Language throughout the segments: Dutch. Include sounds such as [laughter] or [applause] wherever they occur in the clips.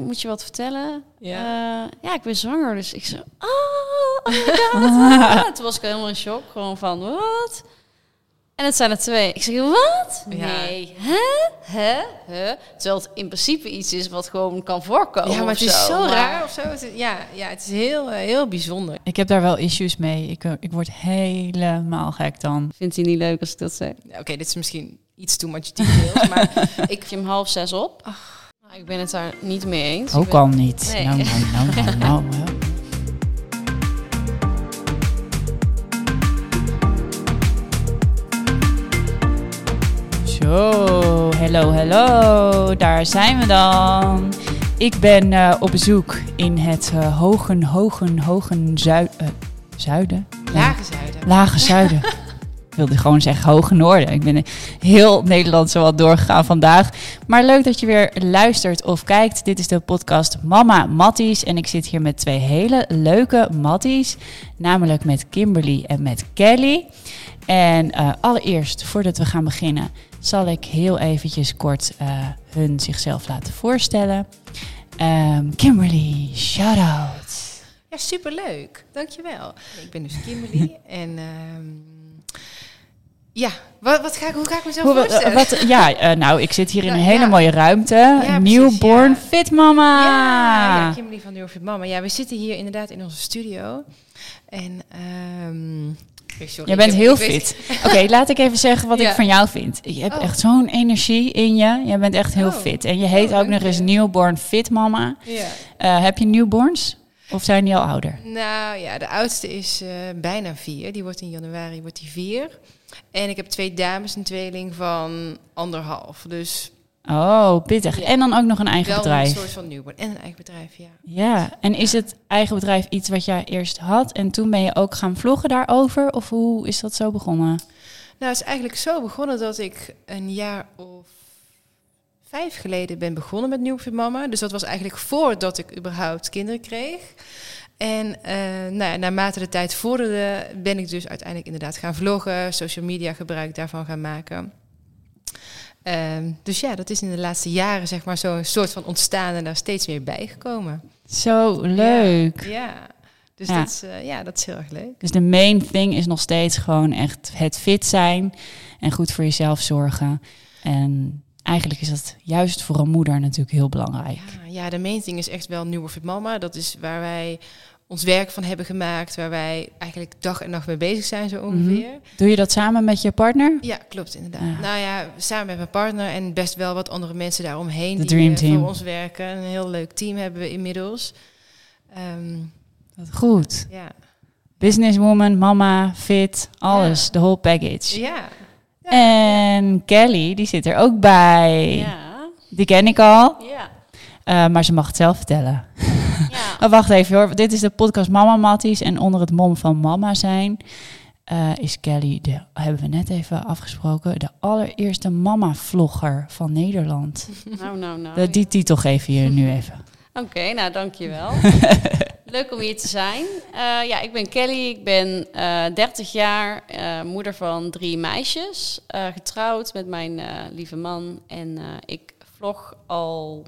moet je wat vertellen? Ja. Ja, ja ik ben zwanger. Dus ik zo, oh, oh my [laughs] god. Toen was ik helemaal in shock. Gewoon van, wat? En het zijn er twee. Ik zeg, wat? Ja. Nee. Hè? Hè? Hè? Terwijl het in principe iets is wat gewoon kan voorkomen. ja, maar het is zo raar of zo. Het is- ja, ja, het is heel, eh, heel bijzonder. Ik heb daar wel issues mee. Ik, eh, ik word helemaal gek dan. Vindt hij niet leuk als ik dat zeg? Ja, Oké, dit is misschien iets too much details, maar [laughs] Ik heb je hem half zes op. Nou, ik ben het daar niet mee eens. Ook ben- al niet. Nee. Nou, nou, nou, nou, nou, nou. Zo, hello, hello. Daar zijn we dan. Ik ben eh, op bezoek in het eh, hogen, hogen, hogen zui- eh, zuiden. lage zuiden. Lage zuiden. [laughs] Ik wilde gewoon zeggen hoge noorden. Ik ben heel Nederland zo wat doorgegaan vandaag. Maar leuk dat je weer luistert of kijkt. Dit is de podcast Mama Matties. En ik zit hier met twee hele leuke Matties. Namelijk met Kimberly en met Kelly. En eh, allereerst, voordat we gaan beginnen, zal ik heel eventjes kort eh, hun zichzelf laten voorstellen. Ehm, Kimberly, shout-out. Ja, superleuk. Dankjewel. Ik ben dus Kimberly [laughs] en ehm, ja, wat, wat ga ik, hoe ga ik mezelf Hoe, voorstellen? wat, ja, eh, nou, ik zit hier in Nou, een hele ja. mooie ruimte. precies, Newborn ja. Fit Mama. Ja, Kimberly van Durfit Mama. Ja, we zitten hier inderdaad in onze studio. En ehm oké, sorry, Jij ik bent heel ik weet- fit. [laughs] Oké, laat ik even zeggen wat Ja. ik van jou vind. Je hebt Oh. echt zo'n energie in je. Je bent echt heel Oh. fit. En je heet Oh, ook nog eens je. Newborn Fit Mama. Ja. Eh, heb je newborns? Of zijn die al ouder? Nou ja, de oudste is eh, bijna vier. Die wordt in januari wordt die vier. En ik heb twee dames, een tweeling van anderhalf. Dus Oh, pittig. Ja. En dan ook nog een eigen wel bedrijf. een soort van newborn. En een eigen bedrijf, ja. Ja, en is het eigen bedrijf iets wat jij eerst had en toen ben je ook gaan vloggen daarover? Of hoe is dat zo begonnen? Nou, het is eigenlijk zo begonnen dat ik een jaar of vijf geleden ben begonnen met Nieuw Mama. Dus dat was eigenlijk voordat ik überhaupt kinderen kreeg. En eh, nou ja, naarmate de tijd vorderde, ben ik dus uiteindelijk inderdaad gaan vloggen, social media gebruik daarvan gaan maken. Ehm, dus ja, dat is in de laatste jaren zeg maar zo'n soort van ontstaan en daar steeds meer bijgekomen. Zo leuk. Ja, dus Ja. Dat, is, eh, ja, dat is heel erg leuk. Dus de main thing is nog steeds gewoon echt het fit zijn en goed voor jezelf zorgen. En eigenlijk is dat juist voor een moeder natuurlijk heel belangrijk. Ja, de main thing is echt wel Nieuwe Fit Mama. Dat is waar wij ons werk van hebben gemaakt. Waar wij eigenlijk dag en nacht mee bezig zijn, zo ongeveer. Doe je dat samen met je partner? Ja, klopt inderdaad. Ja. Nou ja, samen met mijn partner en best wel wat andere mensen daaromheen. De die dream eh, voor ons werken. Een heel leuk team hebben we inmiddels. Wat goed. ja. Businesswoman, mama, fit, alles, de whole package. Ja. En Kelly, die zit er ook bij. Ja. Die ken ik al, Ja. eh, maar ze mag het zelf vertellen. ja. [laughs] Oh, wacht even hoor. Dit is de podcast Mama Matties. En onder het mom van mama zijn eh, is Kelly, de, hebben we net even afgesproken, de allereerste mama-vlogger van Nederland. Nou, nou, nou. Die titel geven je nu even. Oké, nou dankjewel. [laughs] Leuk om hier te zijn. Eh, ja, ik ben Kelly, ik ben eh 30 jaar, eh, moeder van drie meisjes, eh, getrouwd met mijn eh, lieve man. En eh, ik vlog al,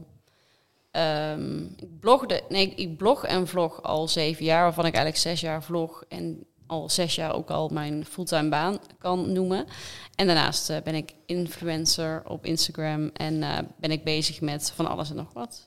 ehm, ik blogde, nee, ik blog en vlog al zeven jaar, waarvan ik eigenlijk zes jaar vlog en al zes jaar ook al mijn fulltime baan kan noemen. En daarnaast eh, ben ik influencer op Instagram en eh, ben ik bezig met van alles en nog wat.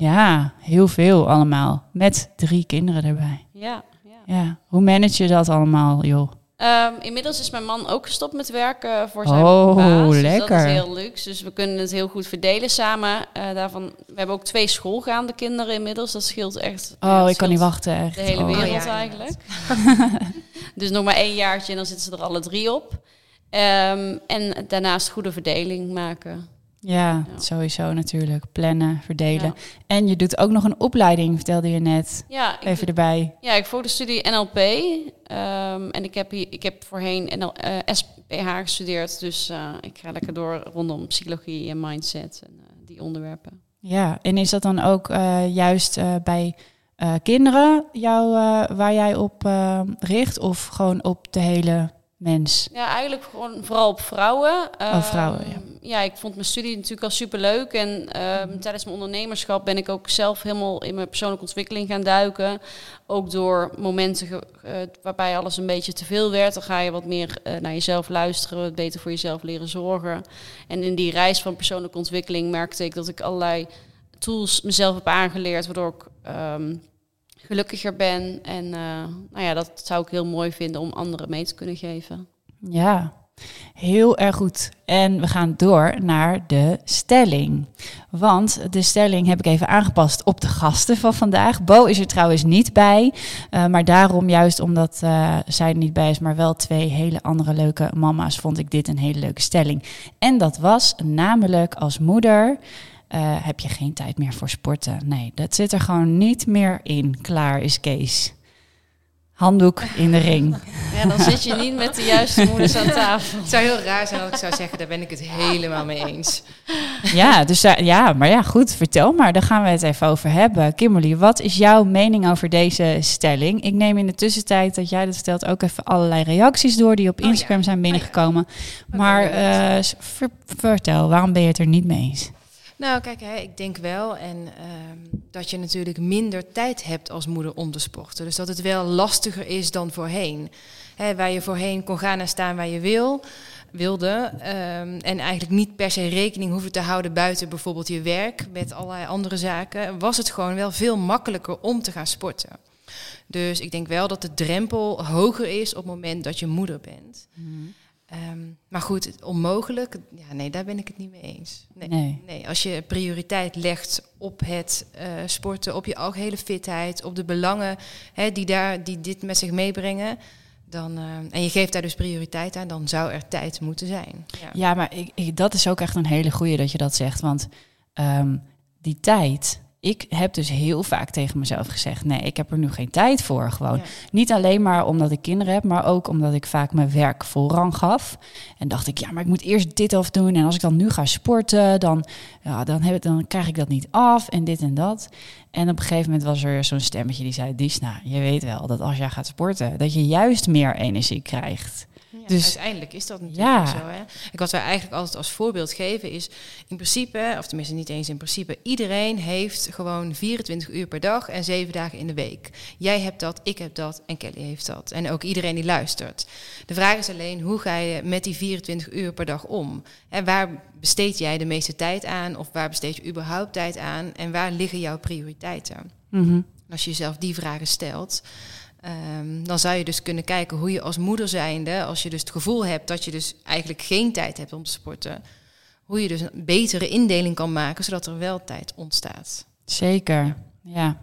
Ja, heel veel allemaal. Met drie kinderen erbij. Ja, ja. Ja, hoe manage je dat allemaal, joh? Ehm, inmiddels is mijn man ook gestopt met werken voor zijn Oh, baas. Dus lekker. dat is heel luxe. Dus we kunnen het heel goed verdelen samen. Eh, daarvan, we hebben ook twee schoolgaande kinderen inmiddels. Dat scheelt echt. ja, Oh, ik kan niet wachten, echt. De hele Oh. wereld ja, eigenlijk. [laughs] dus nog maar één jaartje en dan zitten ze er alle drie op. Ehm, en daarnaast goede verdeling maken. Ja, Ja. sowieso natuurlijk. Plannen, verdelen. Ja. En je doet ook nog een opleiding, vertelde je net. Ja, Even erbij. ja, ik volg de studie NLP. ehm, en ik heb, hier, ik heb voorheen NL, eh, SPH gestudeerd. Dus eh, ik ga lekker door rondom psychologie en mindset en eh, die onderwerpen. Ja, en is dat dan ook eh, juist eh, bij eh, kinderen jou, eh, waar jij op eh, richt? Of gewoon op de hele mens? Ja, eigenlijk gewoon vooral op vrouwen. Oh, vrouwen, ja. ja, ik vond mijn studie natuurlijk al super leuk. En ehm, tijdens mijn ondernemerschap ben ik ook zelf helemaal in mijn persoonlijke ontwikkeling gaan duiken. Ook door momenten ge- eh, waarbij alles een beetje te veel werd. Dan ga je wat meer eh, naar jezelf luisteren, wat beter voor jezelf leren zorgen. En in die reis van persoonlijke ontwikkeling merkte ik dat ik allerlei tools mezelf heb aangeleerd, waardoor ik ehm, gelukkiger ben. En eh, nou ja, dat zou ik heel mooi vinden om anderen mee te kunnen geven. Ja, heel erg goed. En we gaan door naar de stelling. Want de stelling heb ik even aangepast op de gasten van vandaag. Bo is er trouwens niet bij. eh, maar daarom, juist omdat eh, zij er niet bij is, maar wel twee hele andere leuke mama's, vond ik dit een hele leuke stelling. En dat was namelijk als moeder. Eh, heb je geen tijd meer voor sporten? Nee, dat zit er gewoon niet meer in. Klaar is Kees. Handdoek in de ring. [laughs] Ja, dan zit je niet met de juiste moeders aan tafel. Het zou heel raar zijn als ik zou zeggen, daar ben ik het helemaal mee eens. Ja, dus ja, maar ja, goed, vertel maar. Daar gaan we het even over hebben. Kimberly, wat is jouw mening over deze stelling? Ik neem in de tussentijd dat jij dat stelt ook even allerlei reacties door die op Oh, Instagram ja. zijn binnengekomen. Maar eh, vertel, waarom ben je het er niet mee eens? Nou, kijk, hè, ik denk wel en, ehm, dat je natuurlijk minder tijd hebt als moeder om te sporten. Dus dat het wel lastiger is dan voorheen. Hè, waar je voorheen kon gaan en staan waar je wil, wilde. ehm, en eigenlijk niet per se rekening hoeven te houden buiten bijvoorbeeld je werk met allerlei andere zaken. Was het gewoon wel veel makkelijker om te gaan sporten. Dus ik denk wel dat de drempel hoger is op het moment dat je moeder bent. Ehm, maar goed, onmogelijk, ja, nee, daar ben ik het niet mee eens. Nee. Nee. Nee, als je prioriteit legt op het eh, sporten, op je algehele fitheid, op de belangen hè, die, daar, die dit met zich meebrengen, dan, eh, en je geeft daar dus prioriteit aan, dan zou er tijd moeten zijn. Ja. Ja, maar ik, ik- dat is ook echt een hele goeie dat je dat zegt. Want ehm, die tijd. Ik heb dus heel vaak tegen mezelf gezegd: nee, ik heb er nu geen tijd voor. Gewoon. Ja. Niet alleen maar omdat ik kinderen heb, maar ook omdat ik vaak mijn werk voorrang gaf. En dacht ik, ja, maar ik moet eerst dit af doen. En als ik dan nu ga sporten, dan, ja, dan, heb ik, dan krijg ik dat niet af en dit en dat. En op een gegeven moment was er zo'n stemmetje die zei: Disna, je weet wel dat als jij gaat sporten, dat je juist meer energie krijgt. Dus- uiteindelijk is dat natuurlijk Ja. zo. Hè? Ik wat wij eigenlijk altijd als voorbeeld geven is in principe, of tenminste niet eens in principe, iedereen heeft gewoon 24 uur per dag en 7 dagen in de week. Jij hebt dat, ik heb dat en Kelly heeft dat. En ook iedereen die luistert. De vraag is alleen, hoe ga je met die 24 uur per dag om? En waar besteed jij de meeste tijd aan? Of waar besteed je überhaupt tijd aan? En waar liggen jouw prioriteiten? Mhm. Als je jezelf die vragen stelt, ehm, dan zou je dus kunnen kijken hoe je als moeder zijnde, als je dus het gevoel hebt dat je dus eigenlijk geen tijd hebt om te sporten, hoe je dus een betere indeling kan maken, zodat er wel tijd ontstaat. Zeker, ja.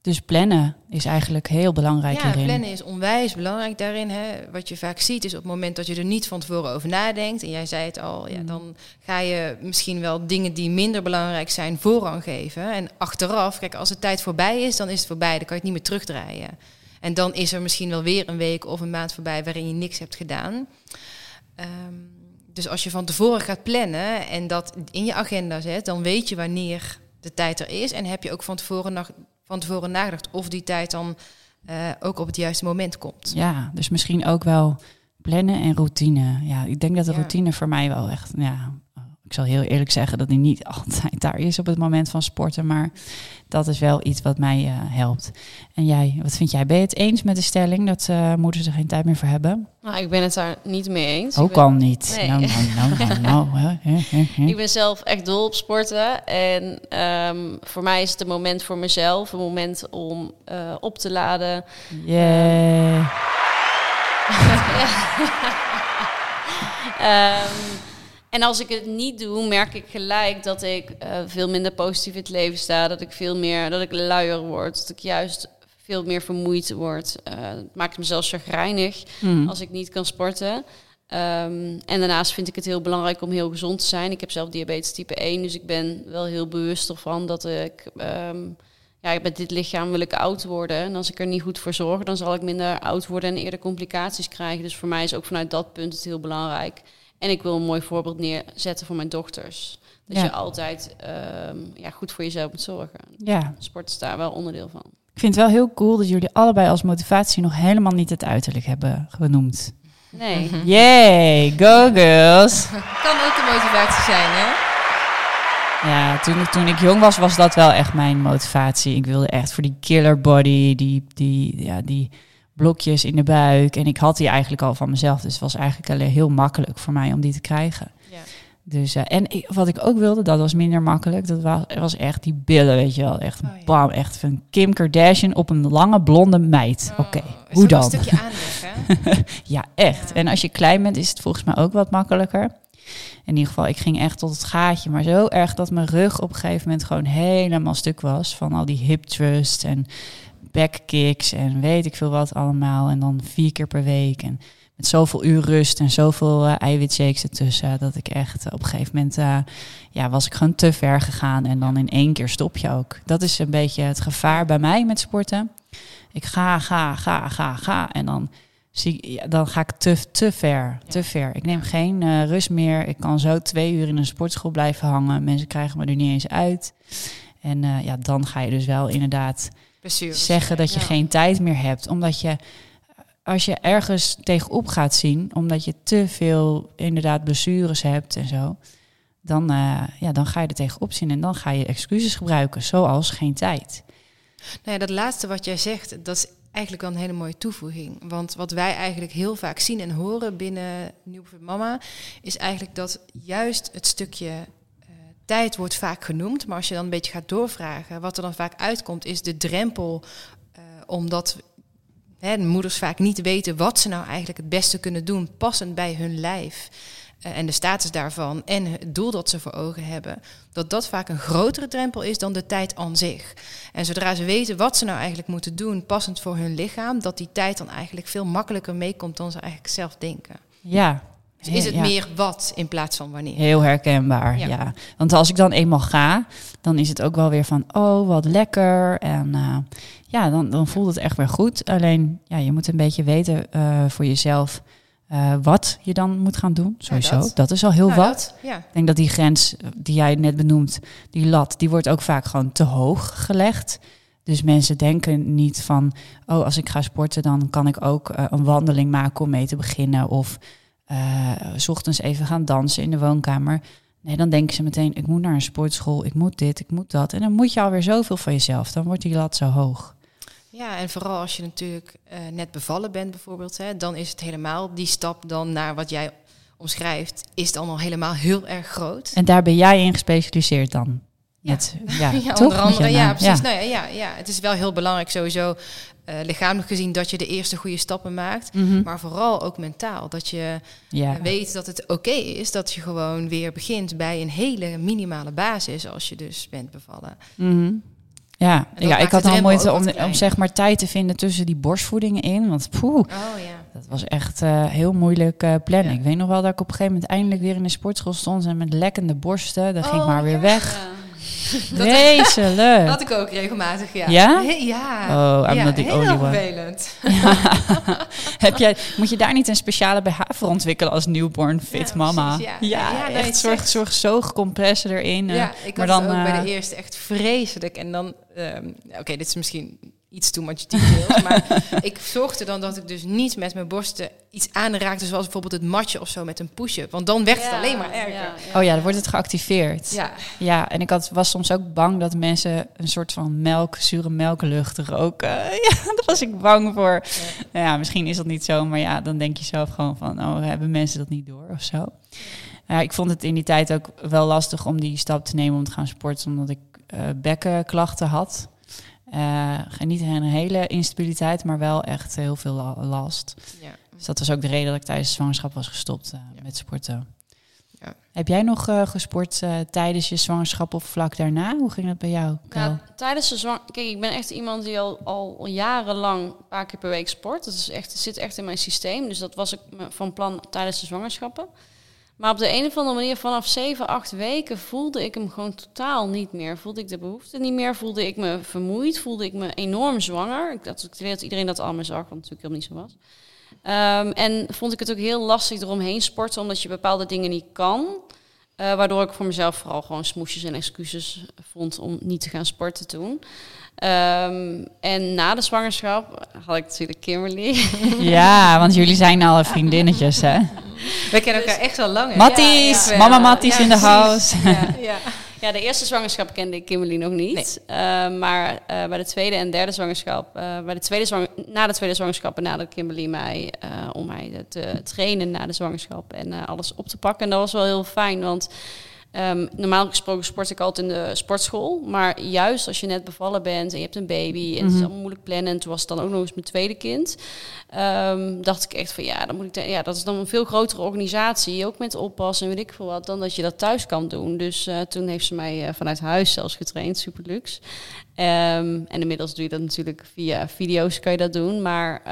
Dus plannen is eigenlijk heel belangrijk ja, hierin. plannen is onwijs belangrijk daarin. Hè. Wat je vaak ziet is op het moment dat je er niet van tevoren over nadenkt, en jij zei het al, ja, Mm. dan ga je misschien wel dingen die minder belangrijk zijn voorrang geven. En achteraf, kijk, als de tijd voorbij is, dan is het voorbij, dan kan je het niet meer terugdraaien. En dan is er misschien wel weer een week of een maand voorbij waarin je niks hebt gedaan. Ehm, dus als je van tevoren gaat plannen en dat in je agenda zet, dan weet je wanneer de tijd er is. En heb je ook van tevoren, van tevoren nagedacht of die tijd dan eh, ook op het juiste moment komt. Ja, dus misschien ook wel plannen en routine. Ja, ik denk dat de Ja. routine voor mij wel echt, ja, ik zal heel eerlijk zeggen dat die niet [laughs] altijd daar is op het moment van sporten, maar dat is wel iets wat mij eh, helpt. En jij, wat vind jij? Ben je het eens met de stelling dat eh moeders er geen tijd meer voor hebben? Nou, ik ben het daar niet mee eens. Ook ben- al niet. Nee. Nou, nou, nou, nou, [laughs] nou. Ik ben zelf echt dol op sporten. En ehm, voor mij is het een moment voor mezelf. Een moment om eh, op te laden. Yeah. Ehm, [laughs] en als ik het niet doe, merk ik gelijk dat ik eh, veel minder positief in het leven sta. Dat ik veel meer, dat ik luier word. Dat ik juist veel meer vermoeid word. Eh, het maakt me zelfs chagrijnig Hm. als ik niet kan sporten. Ehm, en daarnaast vind ik het heel belangrijk om heel gezond te zijn. Ik heb zelf diabetes type 1, dus ik ben wel heel bewust ervan dat ik... ehm, ja, met dit lichaam wil ik oud worden. En als ik er niet goed voor zorg, dan zal ik minder oud worden en eerder complicaties krijgen. Dus voor mij is ook vanuit dat punt het heel belangrijk. En ik wil een mooi voorbeeld neerzetten voor mijn dochters. Dat Ja. je altijd ehm, ja, goed voor jezelf moet zorgen. Ja, Sport is daar wel onderdeel van. ik vind het wel heel cool dat jullie allebei als motivatie nog helemaal niet het uiterlijk hebben genoemd. Nee. Yay, go girls! [laughs] Kan ook de motivatie zijn, hè? Ja, toen, toen ik jong was, was dat wel echt mijn motivatie. Ik wilde echt voor die killer body, die, die, ja, die blokjes in de buik. En ik had die eigenlijk al van mezelf. Dus het was eigenlijk heel makkelijk voor mij om die te krijgen. Ja. Dus, eh, en ik, wat ik ook wilde, dat was minder makkelijk. Dat was, was echt die billen, weet je wel. Echt, Oh, ja. bam, echt van Kim Kardashian op een lange blonde meid. Oké, Oh, is hoe dan? Een stukje aanleg, hè? [laughs] Ja, echt. Ja. En als je klein bent, is het volgens mij ook wat makkelijker. In ieder geval, ik ging echt tot het gaatje. Maar zo erg dat mijn rug op een gegeven moment gewoon helemaal stuk was. Van al die hip thrust en backkicks en weet ik veel wat allemaal. En dan vier keer per week. En met zoveel uur rust en zoveel eh, eiwitshakes ertussen. Dat ik echt eh, op een gegeven moment, eh, ja, was ik gewoon te ver gegaan. En dan in één keer stop je ook. Dat is een beetje het gevaar bij mij met sporten. Ik ga, ga, ga, ga, ga. En dan zie, ja, dan ga ik te, te ver, te ver. Ik neem geen rust meer. Ik kan zo twee uur in een sportschool blijven hangen. Mensen krijgen me er niet eens uit. En ja, dan ga je dus wel inderdaad Blessures. zeggen dat je Ja. geen tijd meer hebt. Omdat je, als je ergens tegenop gaat zien, omdat je te veel inderdaad blessures hebt en zo, dan, eh, ja, dan ga je er tegenop zien en dan ga je excuses gebruiken, zoals geen tijd. Nou ja, dat laatste wat jij zegt, dat is eigenlijk wel een hele mooie toevoeging. Want wat wij eigenlijk heel vaak zien en horen binnen Nieuw Mama, is eigenlijk dat juist het stukje tijd wordt vaak genoemd. Maar als je dan een beetje gaat doorvragen, wat er dan vaak uitkomt, is de drempel, eh, omdat hè, de moeders vaak niet weten wat ze nou eigenlijk het beste kunnen doen, passend bij hun lijf. eh, en de status daarvan en het doel dat ze voor ogen hebben, dat dat vaak een grotere drempel is dan de tijd aan zich. En zodra ze weten wat ze nou eigenlijk moeten doen, passend voor hun lichaam, dat die tijd dan eigenlijk veel makkelijker meekomt dan ze eigenlijk zelf denken. Ja. Dus is het Ja. meer wat in plaats van wanneer. Heel herkenbaar, ja. Ja. Want als ik dan eenmaal ga, dan is het ook wel weer van, oh, wat lekker. En eh, ja, dan, dan voelt het echt weer goed. Alleen, ja, je moet een beetje weten eh, voor jezelf eh, wat je dan moet gaan doen. Sowieso, dat. dat. is al heel Nou, wat. dat. Ik denk dat die grens die jij net benoemt, die lat, die wordt ook vaak gewoon te hoog gelegd. Dus mensen denken niet van, oh, als ik ga sporten, dan kan ik ook een wandeling maken om mee te beginnen. Of s ochtends even gaan dansen in de woonkamer. Nee, dan denken ze meteen, ik moet naar een sportschool, ik moet dit, ik moet dat. En dan moet je alweer zoveel van jezelf, dan wordt die lat zo hoog. ja, en vooral als je natuurlijk eh, net bevallen bent bijvoorbeeld, hè, dan is het helemaal die stap dan naar wat jij omschrijft, is dan al helemaal heel erg groot. En daar ben jij in gespecialiseerd dan? Met, ja, [laughs] Ja, toch? onder andere, ja, precies. Nou ja, ja, ja, het is wel heel belangrijk sowieso eh, lichamelijk gezien dat je de eerste goede stappen maakt. Mhm. Maar vooral ook mentaal. Dat je ja. weet dat het oké is dat je gewoon weer begint bij een hele minimale basis als je dus bent bevallen. Mhm. Ja, ja ik had al moeite om, zeg maar tijd te vinden tussen die borstvoedingen in. Want poeh, Oh ja. dat was echt eh, heel moeilijk eh, plannen. Ja. Ik weet nog wel dat ik op een gegeven moment eindelijk weer in de sportschool stond en met lekkende borsten. Dan ging ik Oh, maar weer ja. weg. [laughs] Dat- Vreselijk. Dat ik ook regelmatig, ja. Ja? He- ja. Oh, I'm ja, not the heel only one. vervelend. [laughs] [laughs] Heb jij, moet je daar niet een speciale BH voor ontwikkelen als newborn fit Ja, mama? precies, ja. Ja, nee, echt het zorg, zegt- zorg erin. eh. Ja, ik maar had dan, het ook bij eh, de eerste echt vreselijk. En dan, ehm, oké, dit is misschien iets too much details, maar [laughs] ik zorgde dan dat ik dus niet met mijn borsten iets aanraakte, zoals bijvoorbeeld het matje of zo met een push-up. Want dan werd het alleen maar erger. ja, Oh ja, dan wordt het geactiveerd. Ja, Ja, en ik had, was soms ook bang dat mensen een soort van melk, zure melklucht roken. [laughs] Ja, daar was ik bang voor. Nou ja, misschien is dat niet zo, maar ja, dan denk je zelf gewoon van, oh, hebben mensen dat niet door of zo? Ja, ik vond het in die tijd ook wel lastig om die stap te nemen om te gaan sporten, omdat ik eh, bekkenklachten had. Eh, niet een hele instabiliteit, maar wel echt heel veel la- last. ja. Dus dat was ook de reden dat ik tijdens de zwangerschap was gestopt eh, Ja. met sporten. Ja. Heb jij nog eh, gesport tijdens je zwangerschap of vlak daarna? Hoe ging dat bij jou? Ja, tijdens de zwang... Kijk, ik ben echt iemand die al, al jarenlang een paar keer per week sport. Dat is echt, het zit echt in mijn systeem. Dus dat was ik van plan tijdens de zwangerschappen. Maar op de een of andere manier, vanaf 7, 8 weken, voelde ik hem gewoon totaal niet meer. Voelde ik de behoefte niet meer. Voelde ik me vermoeid. Voelde ik me enorm zwanger. Ik weet dat iedereen dat allemaal zag, wat natuurlijk helemaal niet zo was. Ehm, en vond ik het ook heel lastig eromheen sporten, omdat je bepaalde dingen niet kan. Eh, waardoor ik voor mezelf vooral gewoon smoesjes en excuses vond om niet te gaan sporten toen. Ehm, en na de zwangerschap had ik natuurlijk Kimberly. [laughs] Ja, want jullie zijn al vriendinnetjes, hè? We kennen elkaar echt al lang. Matties, ja, ja. mama Matties Ja, in de house. Ja, [laughs] ja. Ja, de eerste zwangerschap kende ik Kimberly nog niet. Eh, maar eh, bij de tweede en derde zwangerschap, eh, bij de tweede zwang na de tweede zwangerschap benaderde Kimberly mij eh, om mij te trainen na de zwangerschap en eh, alles op te pakken. En dat was wel heel fijn, want ehm, normaal gesproken sport ik altijd in de sportschool. Maar juist als je net bevallen bent en je hebt een baby en het is allemaal moeilijk plannen. En toen was het dan ook nog eens mijn tweede kind. ehm, dacht ik echt van ja, dan moet ik ja, dat is dan een veel grotere organisatie. Ook met oppas en weet ik veel wat, dan dat je dat thuis kan doen. Dus eh, toen heeft ze mij eh, vanuit huis zelfs getraind, super luxe. Ehm, en inmiddels doe je dat natuurlijk via video's kan je dat doen. Maar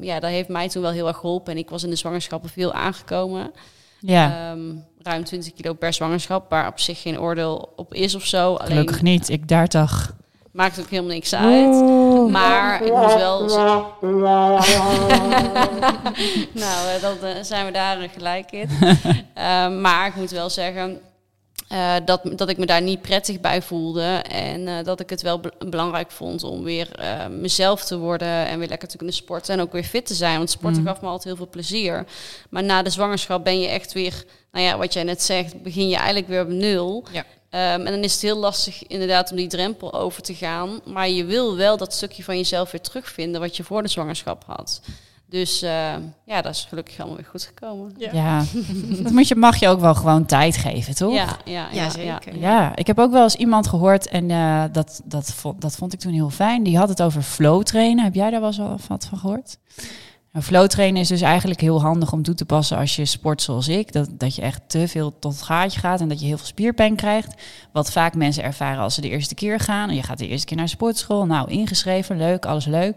ja, dat heeft mij toen wel heel erg geholpen. En ik was in de zwangerschappen veel aangekomen. Ja, Ehm, ruim 20 kilo per zwangerschap, waar op zich geen oordeel op is of zo. Alleen gelukkig niet. Ik 30. maakt ook helemaal niks uit. Maar ik moet wel. [laughs] [laughs] nou, eh, dan eh, zijn we daar gelijk in. [laughs] Ehm, maar ik moet wel zeggen. Eh, dat, dat ik me daar niet prettig bij voelde. En eh, dat ik het wel be- belangrijk vond om weer eh, mezelf te worden. En weer lekker te kunnen sporten. En ook weer fit te zijn. Want sporten Mm. gaf me altijd heel veel plezier. Maar na de zwangerschap ben je echt weer. Nou ja, wat jij net zegt, begin je eigenlijk weer op nul. Ja. Ehm, en dan is het heel lastig inderdaad om die drempel over te gaan. Maar je wil wel dat stukje van jezelf weer terugvinden wat je voor de zwangerschap had. Dus eh, ja, dat is gelukkig allemaal weer goed gekomen. Ja. Ja, [laughs] dat moet je, mag je ook wel gewoon tijd geven, toch? Ja, ja, Ja, zeker. Ja, ik heb ook wel eens iemand gehoord en eh, dat, dat, vond, dat vond ik toen heel fijn. Die had het over flow trainen. Heb jij daar wel eens wel wat van gehoord? Nou, flow trainen is dus eigenlijk heel handig om toe te passen als je sport zoals ik. Dat, dat je echt te veel tot het gaatje gaat en dat je heel veel spierpijn krijgt. Wat vaak mensen ervaren als ze de eerste keer gaan. En je gaat de eerste keer naar sportschool. Nou, ingeschreven, leuk, alles leuk.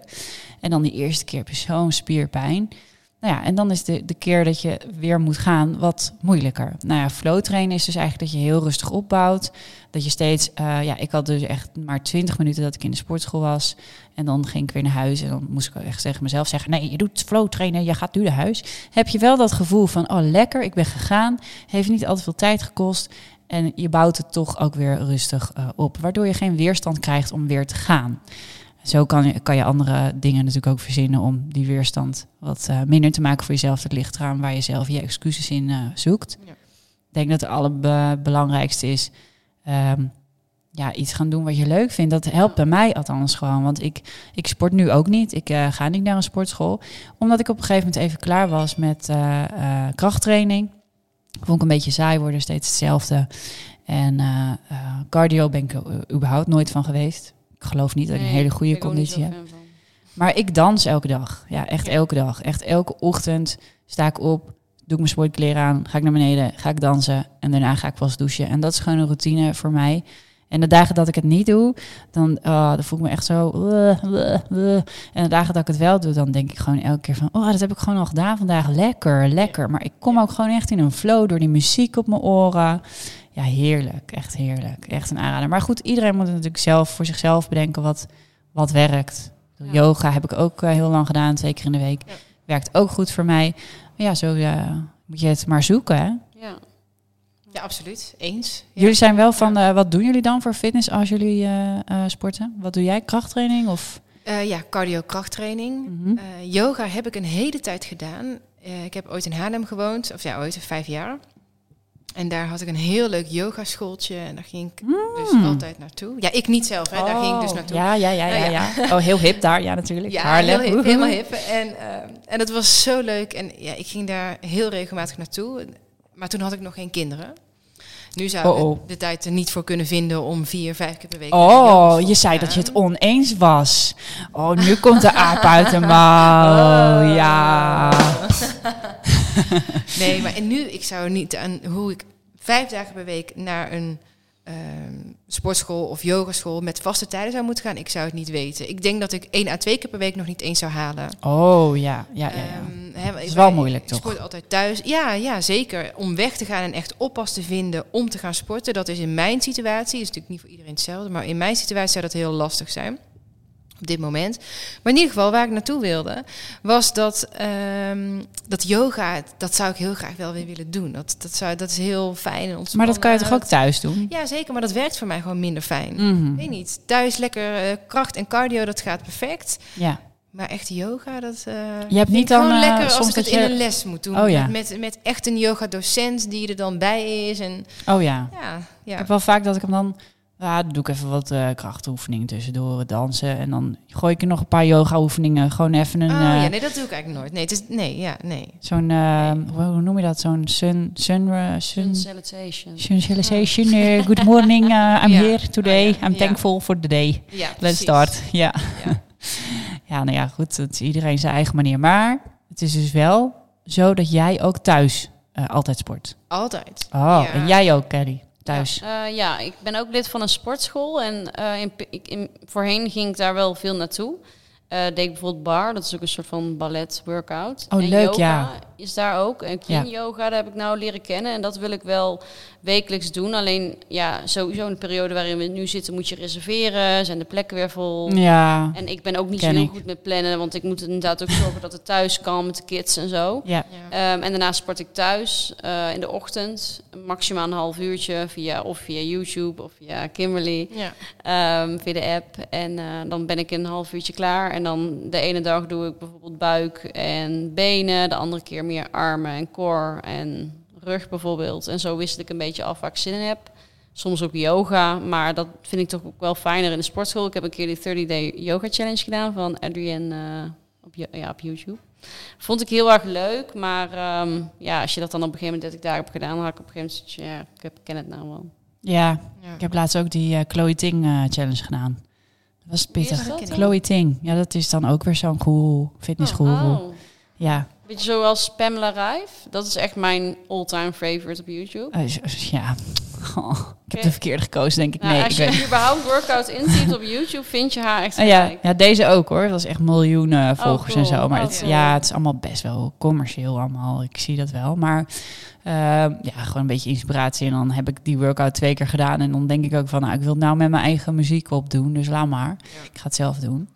En dan die eerste keer heb je zo'n spierpijn. Nou ja, en dan is de, de keer dat je weer moet gaan wat moeilijker. Nou ja, flow trainen is dus eigenlijk dat je heel rustig opbouwt. Dat je steeds, eh, ja, ik had dus echt maar 20 minuten dat ik in de sportschool was. En dan ging ik weer naar huis en dan moest ik echt tegen mezelf zeggen: Nee, je doet flow trainen, je gaat nu naar huis. Heb je wel dat gevoel van: Oh, lekker, ik ben gegaan. Heeft niet al te veel tijd gekost. En je bouwt het toch ook weer rustig eh, op. Waardoor je geen weerstand krijgt om weer te gaan. Zo kan je, kan je andere dingen natuurlijk ook verzinnen om die weerstand wat eh, minder te maken voor jezelf. Het ligt eraan waar je zelf je excuses in eh, zoekt. Ja. Ik denk dat het allerbelangrijkste is ehm, ja, iets gaan doen wat je leuk vindt. Dat helpt bij mij althans gewoon. Want ik, ik sport nu ook niet. Ik eh, ga niet naar een sportschool. Omdat ik op een gegeven moment even klaar was met krachttraining. Vond ik een beetje saai worden, steeds hetzelfde. En cardio ben ik er überhaupt nooit van geweest. Ik geloof niet dat ik een hele goede conditie heb. Maar ik dans elke dag. Ja, echt Ja. elke dag. Echt elke ochtend sta ik op, doe ik mijn sportkleren aan, ga ik naar beneden, ga ik dansen en daarna ga ik pas douchen. En dat is gewoon een routine voor mij. En de dagen dat ik het niet doe, dan, oh, dan voel ik me echt zo. uh, uh, uh. En de dagen dat ik het wel doe, dan denk ik gewoon elke keer van, oh, dat heb ik gewoon al gedaan vandaag. Lekker, lekker. Maar ik kom ook gewoon echt in een flow door die muziek op mijn oren. Ja, heerlijk. Echt heerlijk. Echt een aanrader. Maar goed, iedereen moet het natuurlijk zelf voor zichzelf bedenken wat, wat werkt. Ja. Yoga heb ik ook eh, heel lang gedaan, twee keer in de week. Ja. Werkt ook goed voor mij. Maar ja, zo eh, moet je het maar zoeken. Hè? Ja. Ja, absoluut. Eens. Jullie zijn wel van, eh, wat doen jullie dan voor fitness als jullie eh, sporten? Wat doe jij? Krachttraining of? Ja, cardio-krachttraining. Mhm. Yoga heb ik een hele tijd gedaan. Ik heb ooit in Haarlem gewoond, of ja, ooit vijf jaar. En daar had ik een heel leuk yogaschooltje en daar ging ik dus Mm. altijd naartoe. Ja, ik niet zelf, hè, daar ging ik dus Oh, naartoe. Ja, ja, ja, ja, Nou ja. ja. Oh, heel hip daar, ja natuurlijk. Ja, Haarlem. heel hip, helemaal hip. En, eh, en dat was zo leuk. En ja, ik ging daar heel regelmatig naartoe. Maar toen had ik nog geen kinderen. Nu zou ik Oh, oh. de tijd er niet voor kunnen vinden om vier, vijf keer per week... Oh, je zei dat je het oneens was. Oh, nu komt de aap [laughs] uit de mouw. Oh. Ja. [laughs] Nee, maar en nu, ik zou niet aan hoe ik vijf dagen per week naar een ehm, sportschool of yogaschool met vaste tijden zou moeten gaan. Ik zou het niet weten. Ik denk dat ik één à twee keer per week nog niet eens zou halen. Oh, ja. Ja, ja, ja. Ehm, is wel moeilijk, toch? sport altijd thuis. Ja, ja, zeker. Om weg te gaan en echt oppas te vinden om te gaan sporten. Dat is in mijn situatie, is natuurlijk niet voor iedereen hetzelfde, maar in mijn situatie zou dat heel lastig zijn. Op dit moment. Maar in ieder geval, waar ik naartoe wilde, was dat, ehm, dat yoga, dat zou ik heel graag wel weer willen doen. Dat, dat, zou, dat is heel fijn en ontspannen. Maar dat kan je toch ook thuis doen? Ja, zeker, maar dat werkt voor mij gewoon minder fijn. Mhm. Ik weet niet. Thuis lekker eh, kracht en cardio, dat gaat perfect. Ja. Maar echt yoga, dat eh Je hebt niet ik dan, gewoon eh, lekker als soms ik het in een les moet doen. Oh ja. met, met, echt een yoga docent die er dan bij is. En Oh ja. ja, Ik ja. heb wel vaak dat ik hem dan... Ja, dan doe ik even wat eh krachtoefeningen tussendoor, dansen. En dan gooi ik er nog een paar yoga-oefeningen. Gewoon even een... oh, eh, ja, nee, dat doe ik eigenlijk nooit. Nee, het is, nee, ja, nee. Zo'n, eh, hoe hoe noem je dat? Zo'n sun... sun, uh, sun eh, good morning, uh, I'm [laughs] Ja. here today. Oh ja, I'm ja. thankful for the day. Ja, Let's precies. start. Ja. Ja. [laughs] ja, nou ja, goed. Het is iedereen zijn eigen manier. Maar het is dus wel zo dat jij ook thuis eh, altijd sport. Altijd. Oh, Ja. en jij ook, Kelly. Thuis. Eh, ja, ik ben ook lid van een sportschool. En eh, in, ik, in, voorheen ging ik daar wel veel naartoe. Eh deed ik bijvoorbeeld bar, dat is ook een soort van ballet workout. Oh, en leuk, yoga ja. Is daar ook. En yin yoga, daar heb ik nou leren kennen. En dat wil ik wel wekelijks doen. Alleen, ja, sowieso in de periode waarin we nu zitten, moet je reserveren. Zijn de plekken weer vol. Ja. En ik ben ook niet zo heel ik. goed met plannen, want ik moet inderdaad ook zorgen dat het thuis kan met de kids en zo. Ja. Ja. Ehm, en daarna sport ik thuis eh, in de ochtend, maximaal een half uurtje via of via YouTube of via Kimberly, ja. ehm, via de app. En eh, dan ben ik in een half uurtje klaar. En dan de ene dag doe ik bijvoorbeeld buik en benen, de andere keer meer armen en core en rug bijvoorbeeld. En zo wissel ik een beetje af waar ik zin in heb. Soms ook yoga, maar dat vind ik toch ook wel fijner in de sportschool. Ik heb een keer die 30-day yoga challenge gedaan van Adrienne eh, op, ja, op YouTube. Vond ik heel erg leuk, maar ehm, ja, als je dat dan op een gegeven moment 30 dagen hebt gedaan, dan had ik op een gegeven moment ja, ik heb, ken het nou wel. ja, Ja. ik heb laatst ook die eh, Chloe Ting eh, challenge gedaan. Dat was pittig. Chloe Ting. Ja, dat is dan ook weer zo'n cool fitnessguru. Oh. Ja. Beetje zoals Pamela Rijf. Dat is echt mijn all-time favorite op YouTube. Eh, ja. [laughs] Oh, ik heb de verkeerde gekozen, denk ik. Nou, nee, als ik je weet [laughs] überhaupt workout intypt op YouTube, vind je haar echt Ah, ja, ja, deze ook hoor. Dat is echt miljoenen volgers en cool. zo. Maar Oh, het, cool. ja, het is allemaal best wel commercieel allemaal. Ik zie dat wel. Maar ehm, ja, gewoon een beetje inspiratie. En dan heb ik die workout twee keer gedaan. En dan denk ik ook van, nou, ik wil het nou met mijn eigen muziek opdoen. Dus laat maar. Ik ga het zelf doen.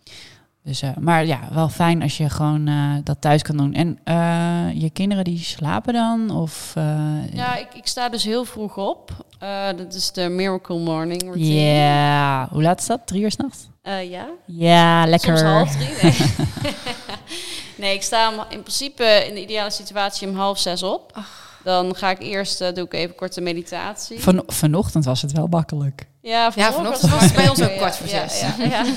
Dus, eh, maar ja, wel fijn als je gewoon eh, dat thuis kan doen. En eh, je kinderen die slapen dan? Of, Ja, ik, ik sta dus heel vroeg op. Dat is de Miracle Morning Ja, routine. hoe laat is dat? Drie uur s'nachts? Ja, Ja, lekker. soms half drie. Nee. [laughs] [laughs] nee, ik sta om- in principe in de ideale situatie om half zes op. Dan ga ik eerst, doe ik even korte meditatie. Van, vanochtend was het wel makkelijk. Ja, vanochtend vanochtend was het bij ons ook Ja, kwart voor ja, zes. Ja, ja. [laughs]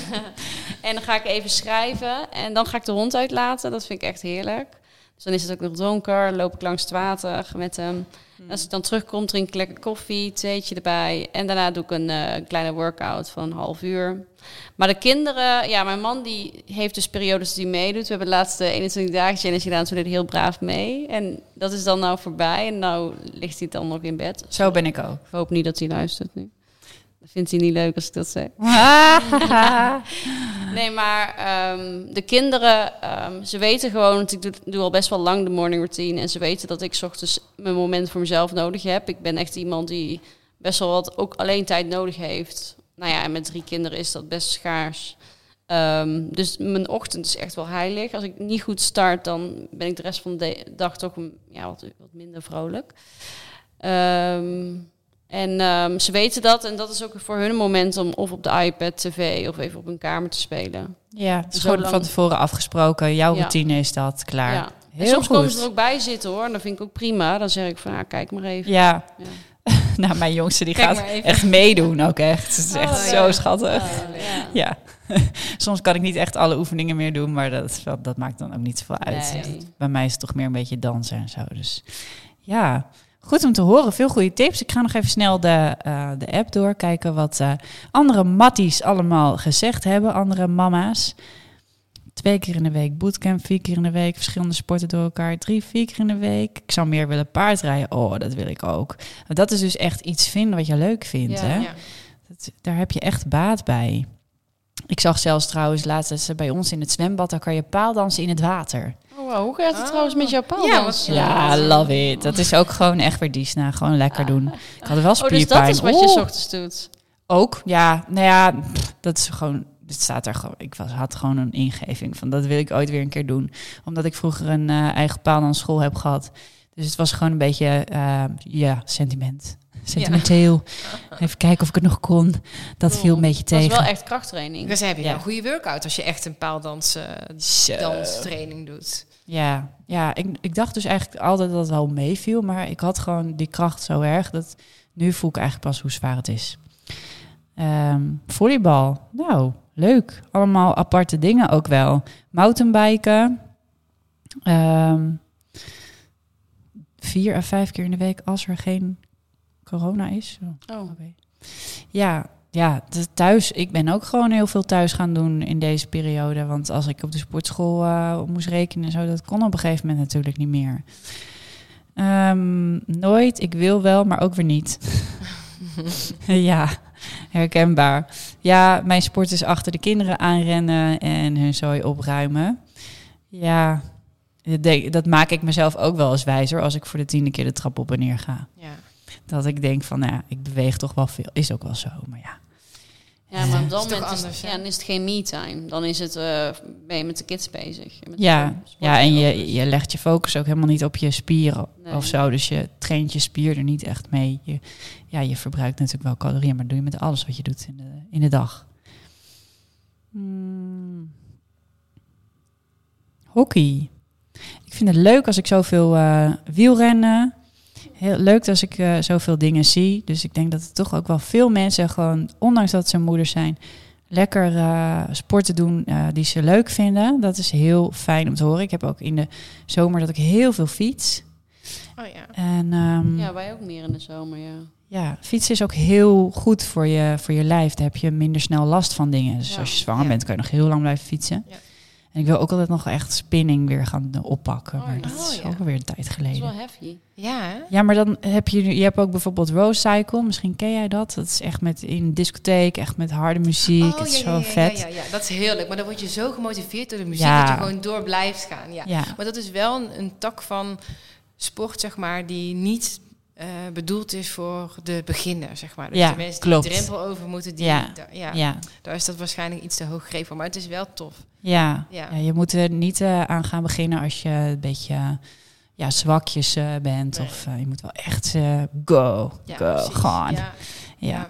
En dan ga ik even schrijven. En dan ga ik de hond uitlaten. Dat vind ik echt heerlijk. Dus dan is het ook nog donker. Loop ik langs het water met hem. Als ik dan terugkom, drink ik lekker koffie, theetje erbij. En daarna doe ik een eh, kleine workout van een half uur. Maar de kinderen, ja, mijn man die heeft dus periodes hij meedoet. We hebben de laatste 21 dagen challenge gedaan, toen deed hij heel braaf mee. En dat is dan nou voorbij. En nou ligt hij dan nog in bed. Zo ben ik ook. Ik hoop niet dat hij luistert nu. Dat vindt hij niet leuk als ik dat zeg. [laughs] Nee, maar ehm, de kinderen, ehm, ze weten gewoon, want ik doe, doe al best wel lang de morning routine. En ze weten dat ik 's ochtends mijn moment voor mezelf nodig heb. Ik ben echt iemand die best wel wat ook alleen tijd nodig heeft. Nou ja, en met drie kinderen is dat best schaars. Ehm, dus mijn ochtend is echt wel heilig. Als ik niet goed start, dan ben ik de rest van de dag toch een- ja, wat, wat minder vrolijk. Ehm, en ehm, ze weten dat. En dat is ook voor hun een moment om of op de iPad, tv of even op hun kamer te spelen. Ja, het is gewoon lang- van tevoren afgesproken. Jouw Ja. routine is dat, klaar. Ja. En Heel soms goed. komen ze er ook bij zitten hoor. En dat vind ik ook prima. Dan zeg ik van, ja, kijk maar even. Ja. Ja. [laughs] nou, mijn jongste die Kijk gaat echt meedoen ook echt. Het is Oh, echt zo schattig. Ah, ja. [laughs] Soms kan ik niet echt alle oefeningen meer doen, maar dat, dat, dat maakt dan ook niet zoveel uit. Nee. Bij mij is het toch meer een beetje dansen en zo. Dus ja, goed om te horen. Veel goede tips. Ik ga nog even snel de, eh, de app doorkijken wat eh, andere matties allemaal gezegd hebben. Andere mama's. Twee keer in de week bootcamp, vier keer in de week verschillende sporten door elkaar, drie, vier keer in de week. Ik zou meer willen paardrijden. Oh, dat wil ik ook. Dat is dus echt iets vinden wat je leuk vindt. Ja. hè? Ja. Dat, daar heb je echt baat bij. Ik zag zelfs trouwens laatst bij ons in het zwembad, daar kan je paaldansen in het water. Oh, wow. Hoe gaat het Ah. trouwens met jouw Ja, paaldans? wat- Ja, love it. Dat is ook gewoon echt weer Disna. Gewoon lekker doen. Ik had er wel Oh, dus spierpijn. dat is wat je ochtends doet. Ook, ja. Nou ja, pff, dat is gewoon... Het staat er gewoon... Ik was, had gewoon een ingeving van dat wil ik ooit weer een keer doen. Omdat ik vroeger een eh, eigen paaldansschool heb gehad. Dus het was gewoon een beetje, eh, ja, sentiment. Sentimenteel. Even kijken of ik het nog kon. Dat viel een beetje Dat tegen. was wel echt krachttraining. Dus heb je Ja. een goede workout als je echt een paaldans eh, Zo. danstraining doet. Ja, ja ik, ik dacht dus eigenlijk altijd dat het wel meeviel. Maar ik had gewoon die kracht zo erg. Dat nu voel ik eigenlijk pas hoe zwaar het is. Ehm, volleybal. Nou, leuk. Allemaal aparte dingen ook wel. Mountainbiken. Ehm, vier à vijf keer in de week als er geen corona is. Oh, Oh. Ja, ja, thuis. Ik ben ook gewoon heel veel thuis gaan doen in deze periode. Want als ik op de sportschool eh, moest rekenen en zo, dat kon op een gegeven moment natuurlijk niet meer. Ehm, nooit, ik wil wel, maar ook weer niet. [laughs] ja, herkenbaar. Ja, mijn sport is achter de kinderen aanrennen en hun zooi opruimen. Ja, dat maak ik mezelf ook wel eens wijzer als ik voor de tiende keer de trap op en neer ga. Ja. Dat ik denk van, nou ja, ik beweeg toch wel veel. Is ook wel zo, maar ja. Ja, maar op Is dat toch moment is, anders, ja, dan is het geen me-time. Dan is het, eh, ben je met de kids bezig. Met Ja, ja en je, je legt je focus ook helemaal niet op je spieren Nee. of zo. Dus je traint je spier er niet echt mee. Je, ja, je verbruikt natuurlijk wel calorieën, maar dat doe je met alles wat je doet in de, in de dag. Hmm. Hockey. Ik vind het leuk als ik zoveel eh wielrennen. Heel leuk als ik eh, zoveel dingen zie. Dus ik denk dat er toch ook wel veel mensen gewoon, ondanks dat ze moeders zijn, lekker eh, sporten doen eh, die ze leuk vinden. Dat is heel fijn om te horen. Ik heb ook in de zomer dat ik heel veel fiets. Oh ja. En ehm, Ja, wij ook meer in de zomer, ja. ja, fietsen is ook heel goed voor je, voor je lijf. Daar heb je minder snel last van dingen. Dus Ja. als je zwanger Ja. bent, kan je nog heel lang blijven fietsen. Ja. En ik wil ook altijd nog echt spinning weer gaan oppakken. Oh, maar dat is Oh, ja. ook alweer een tijd Dat is geleden. wel heavy. Ja, hè? Ja, maar dan heb je, je hebt ook bijvoorbeeld Rose Cycle. Misschien ken jij dat. Dat is echt met in een discotheek, echt met harde muziek. Oh, het is ja, zo vet. Ja, ja, ja, dat is heel leuk. Maar dan word je zo gemotiveerd door de muziek Ja. dat je gewoon door blijft gaan. Ja. Ja. Maar dat is wel een, een tak van sport, zeg maar, die niet eh, bedoeld is voor de beginner, zeg maar. Dus Ja, de mensen klopt. die de drempel over moeten, die, Ja. da- ja, Ja. daar is dat waarschijnlijk iets te hoog gegeven voor. Maar het is wel tof. Ja. Ja. Ja, je moet er niet eh, aan gaan beginnen als je een beetje ja, zwakjes eh, bent. Nee. Of je moet wel echt go, Ja, go, gaan. Ja.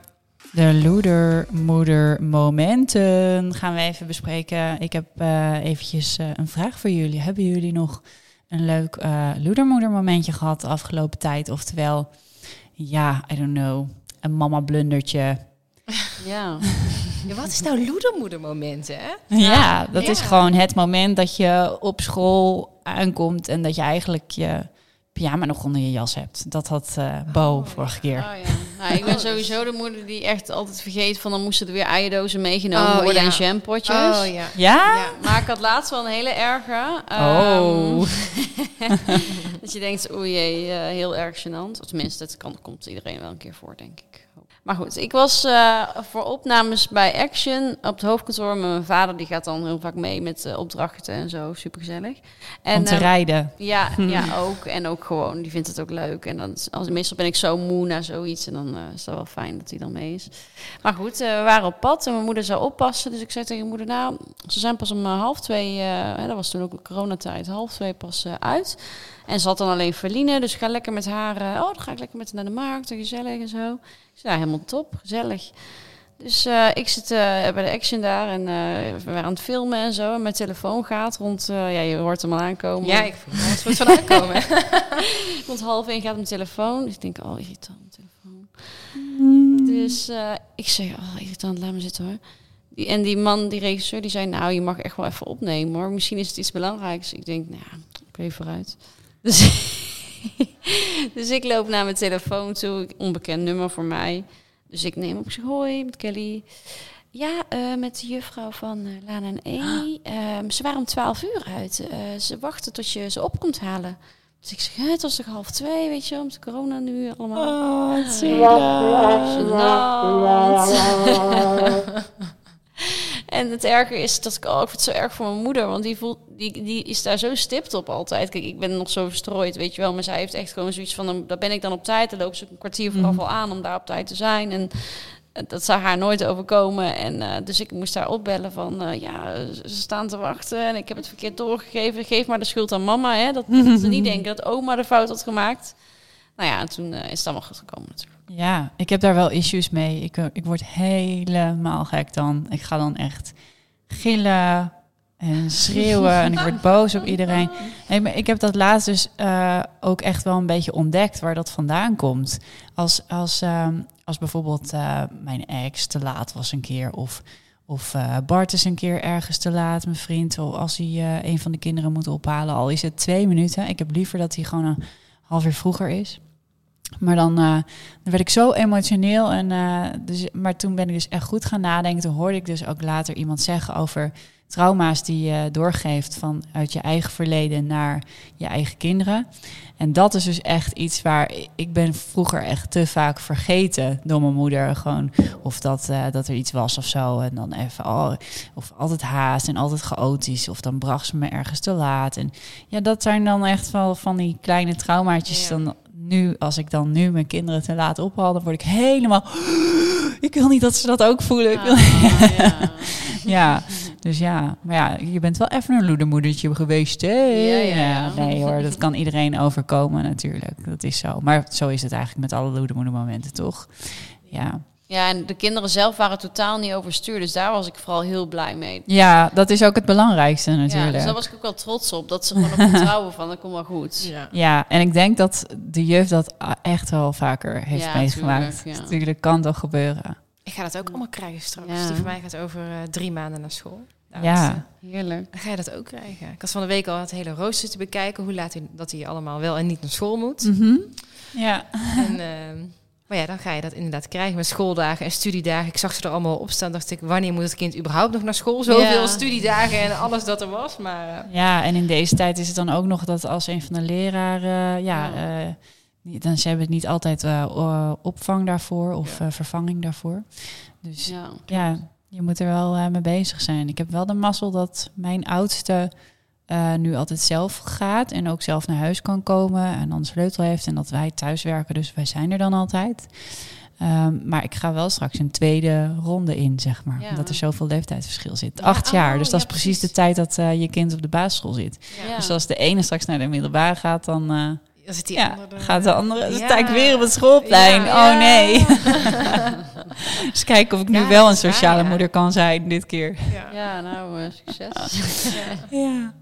De loeder, moeder, momenten gaan we even bespreken. Ik heb eventjes een vraag voor jullie. Hebben jullie nog een leuk eh loedermoeder momentje gehad de afgelopen tijd? Oftewel, ja, I don't know, een mama blundertje. [laughs] Ja. Ja, wat is nou loedermoedermomenten, hè? Ja, dat ja. is gewoon het moment dat je op school aankomt en dat je eigenlijk je pyjama nog onder je jas hebt. Dat had eh Bo Oh, vorige keer. Oh, ja. Nou, ik ben [laughs] sowieso de moeder die echt altijd vergeet van dan moesten er weer eierdozen meegenomen Oh, worden ja. en jampotjes. Oh ja. Ja? Ja. Maar ik had laatst wel een hele erge. Oh. Ehm, [laughs] dat je denkt, oei jee, eh, heel erg gênant. Of tenminste, dat kan, komt iedereen wel een keer voor, denk ik. Maar goed, ik was eh, voor opnames bij Action op het hoofdkantoor. Mijn vader die gaat dan heel vaak mee met eh, opdrachten en zo. Supergezellig. En, Om te eh, rijden. ja, [laughs] ja, ook. En ook gewoon, die vindt het ook leuk. En dan, als, meestal ben ik zo moe na zoiets. En dan is dat wel fijn dat hij dan mee is. Maar goed, we waren op pad en mijn moeder zou oppassen. Dus ik zei tegen mijn moeder, nou, ze zijn pas om half twee, hè, dat was toen ook coronatijd, half twee pas uit. En ze had dan alleen Verline, dus ik ga lekker met haar, eh, oh, dan ga ik lekker met haar naar de markt, en gezellig en zo. Ik zei, ja, helemaal top, gezellig. Dus eh, ik zit eh, bij de action daar en we waren aan het filmen en zo. En mijn telefoon gaat rond, ja, je hoort hem al aankomen. Ja, ik voel het van aankomen. [laughs] Rond half één gaat mijn telefoon. Dus ik denk, oh, irritant, telefoon. Dus ik zeg, oh, irritant, laat me zitten hoor. Die, en die man, die regisseur, die zei, nou, je mag echt wel even opnemen hoor. Misschien is het iets belangrijks. Ik denk, nou, ja, ik weet vooruit. Dus, [laughs] dus ik loop naar mijn telefoon toe, onbekend nummer voor mij. Dus ik neem op, ik zeg, hoi, met Kelly. Ja, eh, met de juffrouw van eh, Lana en Amy. Ehm, ze waren om 12 uur uit. Eh, ze wachten tot je ze op komt halen. Dus ik zeg, het was toch half twee, weet je wel, met de corona nu allemaal. Oh, Gênant. [laughs] [laughs] en het erger is dat ik, oh, ik vind het zo erg voor mijn moeder, want die, voelt, die, die is daar zo stipt op altijd. Kijk, ik ben nog zo verstrooid, weet je wel, maar zij heeft echt gewoon zoiets van, daar ben ik dan op tijd, dan loopt ze een kwartier vooraf al aan om daar op tijd te zijn. En eh, dat zou haar nooit overkomen. En eh, dus ik moest daar opbellen van, eh, ja, ze staan te wachten en ik heb het verkeerd doorgegeven. Geef maar de schuld aan mama, hè, dat, dat ze niet [laughs] denken dat oma de fout had gemaakt. nou ja, en toen is het allemaal goed gekomen natuurlijk. Ja, ik heb daar wel issues mee. Ik, eh, ik word helemaal gek dan. Ik ga dan echt gillen en schreeuwen en ik word [laughs] boos op iedereen. Nee, maar ik heb dat laatst dus eh, ook echt wel een beetje ontdekt waar dat vandaan komt. Als, als, ehm, als bijvoorbeeld eh, mijn ex te laat was een keer of... Of Bart is een keer ergens te laat, mijn vriend. Of als hij een van de kinderen moet ophalen, al is het twee minuten. Ik heb liever dat hij gewoon een half uur vroeger is. Maar dan, eh, dan werd ik zo emotioneel. En, eh, dus, maar toen ben ik dus echt goed gaan nadenken. Toen hoorde ik dus ook later iemand zeggen over trauma's die je doorgeeft van uit je eigen verleden naar je eigen kinderen. En dat is dus echt iets waar ik ben vroeger echt te vaak vergeten door mijn moeder. Gewoon of dat, eh, dat er iets was of zo. En dan even, oh, of altijd haast en altijd chaotisch. Of dan bracht ze me ergens te laat. En ja, dat zijn dan echt wel van die kleine traumaatjes. Ja. Dan nu, als ik dan nu mijn kinderen te laat ophaal, dan word ik helemaal. [gasps] Ik wil niet dat ze dat ook voelen. Ah, [laughs] ja. ja, dus ja, maar ja, je bent wel even een loedermoedertje geweest, hè? Ja, ja, ja. Nee hoor, dat kan iedereen overkomen natuurlijk. Dat is zo. Maar zo is het eigenlijk met alle loedermoedermomenten, toch? Ja. Ja, en de kinderen zelf waren totaal niet overstuur. Dus daar was ik vooral heel blij mee. ja, dat is ook het belangrijkste Ja, natuurlijk. dus daar was ik ook wel trots op. Dat ze gewoon op vertrouwen van, dat komt wel goed. Ja. Ja, en ik denk dat de juf dat echt wel vaker heeft Ja, meegemaakt. tuurlijk, ja. Natuurlijk kan toch gebeuren. Ik ga dat ook allemaal krijgen straks. Ja. Die van mij gaat over eh, drie maanden naar school. Ja. Heerlijk. Dan ga je dat ook krijgen. Ik had van de week al het hele rooster te bekijken. Hoe laat hij, dat hij allemaal wel en niet naar school moet. Mhm. Ja. En, ehm, maar ja, dan ga je dat inderdaad krijgen met schooldagen en studiedagen. Ik zag ze er allemaal op staan. dacht ik, wanneer moet het kind überhaupt nog naar school? Zoveel Ja. studiedagen en alles dat er was. Maar eh, Ja, en in deze tijd is het dan ook nog dat als een van de leraren, ja, Ja. eh, dan ze hebben niet altijd eh, opvang daarvoor of Ja. eh, vervanging daarvoor. Dus Ja. ja, je moet er wel eh, mee bezig zijn. Ik heb wel de mazzel dat mijn oudste eh, nu altijd zelf gaat en ook zelf naar huis kan komen en dan sleutel heeft en dat wij thuis werken, dus wij zijn er dan altijd. Ehm, maar ik ga wel straks een tweede ronde in, zeg maar. Ja. Omdat er zoveel leeftijdsverschil zit. Ja, Acht jaar, oh, dus dat is precies, precies. de tijd dat eh, je kind op de basisschool zit. Ja. Dus als de ene straks naar de middelbare gaat, dan eh, dan zit die ja, andere... gaat de andere... Dan Ja. sta ik weer op het schoolplein. Ja. Oh nee. [laughs] dus kijken of ik nu Ja, wel een sociale ja. moeder kan zijn dit keer. Ja. Ja, nou, succes. [laughs] Ja.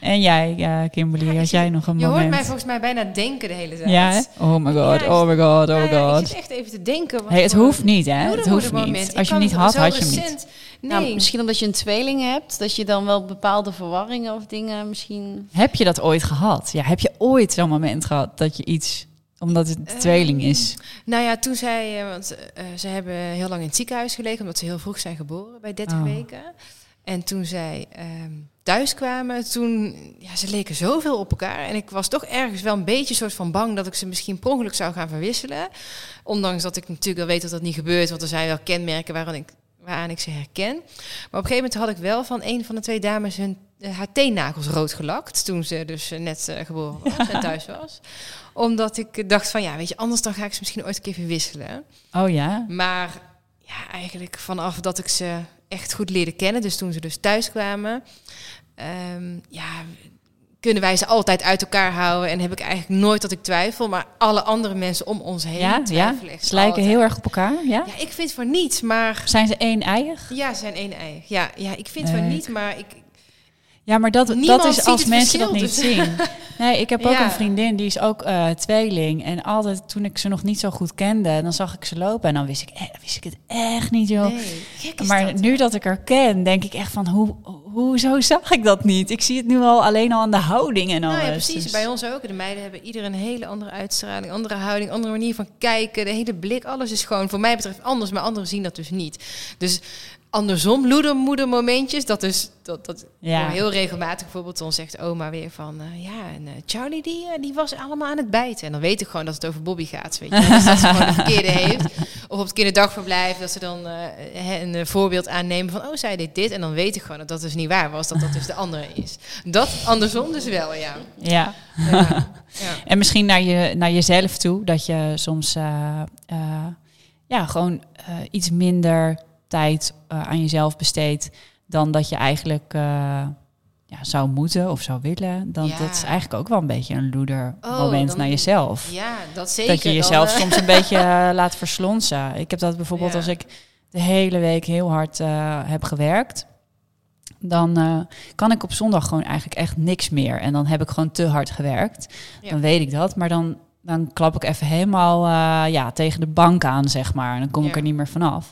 En jij, ja, Kimberly, Ja, had jij nog een Je hoort moment? mij volgens mij bijna denken de hele tijd. ja, hè? Oh my god, Ja, oh my god, oh Nou my ja, ik god. zit echt even te denken. Hey, het hoeft niet, hè? Het hoeft niet. Als je hem niet had, had je hem niet. recent- Nee. Nou, misschien omdat je een tweeling hebt, dat je dan wel bepaalde verwarringen of dingen misschien... Heb je dat ooit gehad? Ja, heb je ooit zo'n moment gehad dat je iets, omdat het een tweeling is? Nou ja, toen zij, eh, want eh, ze hebben heel lang in het ziekenhuis gelegen, omdat ze heel vroeg zijn geboren, bij 30 Oh. weken. En toen zij ehm, thuis kwamen, toen, ja, ze leken zoveel op elkaar. En ik was toch ergens wel een beetje soort van bang dat ik ze misschien per ongeluk zou gaan verwisselen. Ondanks dat ik natuurlijk wel weet dat dat niet gebeurt, want er zijn wel kenmerken waaraan ik, waaraan ik ze herken. Maar op een gegeven moment had ik wel van een van de twee dames hun, eh, haar teennagels rood gelakt. Toen ze dus eh, net eh, geboren was en [laughs] thuis was. Omdat ik dacht van, ja, weet je, anders dan ga ik ze misschien ooit een keer verwisselen. Oh ja? Maar ja, eigenlijk vanaf dat ik ze echt goed leerde kennen, dus toen ze dus thuis kwamen, ehm, ja, kunnen wij ze altijd uit elkaar houden. En heb ik eigenlijk nooit dat ik twijfel, maar alle andere mensen om ons heen Ja, ja? twijfelen echt Ze lijken altijd. heel erg op elkaar, ja? Ja, ik vind voor niets, maar... Zijn ze één-eiig? Ja, ze zijn één ei. Ja, ja, ik vind Leuk. van niet, maar ik... Ja, maar dat, Niemand dat is als mensen dat niet dus. zien. [laughs] Nee, ik heb ook Ja. een vriendin, die is ook eh, tweeling. En altijd toen ik ze nog niet zo goed kende, dan zag ik ze lopen. En dan wist ik, eh, wist ik het echt niet, joh. Nee, maar dat. nu dat ik haar ken, denk ik echt van, hoe, hoezo zag ik dat niet? Ik zie het nu al alleen al aan de houding en alles. Nou ja, precies. Dus- Bij ons ook. De meiden hebben ieder een hele andere uitstraling, andere houding, andere manier van kijken. De hele blik, alles is gewoon voor mij betreft anders, maar anderen zien dat dus niet. Dus andersom, loedermoeder momentjes, dat is dat, dat Ja. heel regelmatig. Bijvoorbeeld dan zegt oma weer van, eh, ja, en eh, Charlie die, eh, die was allemaal aan het bijten. En dan weet ik gewoon dat het over Bobby gaat, weet je. Dus dat ze gewoon de verkeerde heeft. Of op het kinderdagverblijf, dat ze dan een voorbeeld aannemen van, oh, zij deed dit. En dan weet ik gewoon dat dat dus niet waar was, dat dat dus de andere is. Dat andersom dus wel, ja. Ja. Ja. En misschien naar, je, naar jezelf toe, dat je soms ja, gewoon iets minder tijd eh, aan jezelf besteedt dan dat je eigenlijk eh, ja, zou moeten of zou willen, dan Ja. dat is eigenlijk ook wel een beetje een loeder Oh, moment dan- naar jezelf. Ja, dat zeker. dat je jezelf eh, soms een [laughs] beetje laat verslonsen. Ik heb dat bijvoorbeeld Ja. als ik de hele week heel hard heb gewerkt. Dan kan ik op zondag gewoon eigenlijk echt niks meer. En dan heb ik gewoon te hard gewerkt. Ja. Dan weet ik dat. Maar dan, dan klap ik even helemaal eh, ja, tegen de bank aan, zeg maar. En dan kom ik er niet meer vanaf.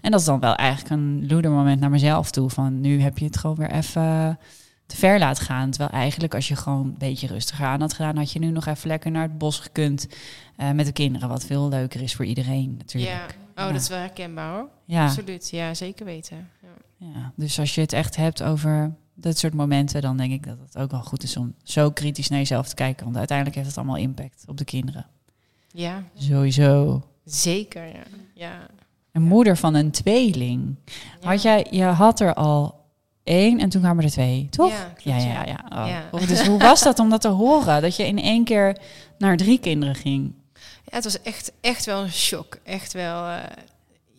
En dat is dan wel eigenlijk een loedermoment naar mezelf toe. Van nu heb je het gewoon weer even te ver laten gaan. Terwijl eigenlijk als je gewoon een beetje rustiger aan had gedaan... had je nu nog even lekker naar het bos gekund eh, met de kinderen. Wat veel leuker is voor iedereen natuurlijk. Ja. Oh, Ja. dat is wel herkenbaar hoor. Ja, Absoluut. Ja, zeker weten. Ja. ja, dus als je het echt hebt over dat soort momenten... dan denk ik dat het ook wel goed is om zo kritisch naar jezelf te kijken. Want uiteindelijk heeft het allemaal impact op de kinderen. ja, Sowieso. zeker. Ja. ja. Een moeder van een tweeling. Ja. Had jij, je had er al één en toen kwamen er twee, toch? Ja, klopt, ja, ja. Oh. Ja. Oh, Dus hoe was dat om dat te horen? Dat je in één keer naar drie kinderen ging? Ja, het was echt, echt wel een shock. Echt wel. eh,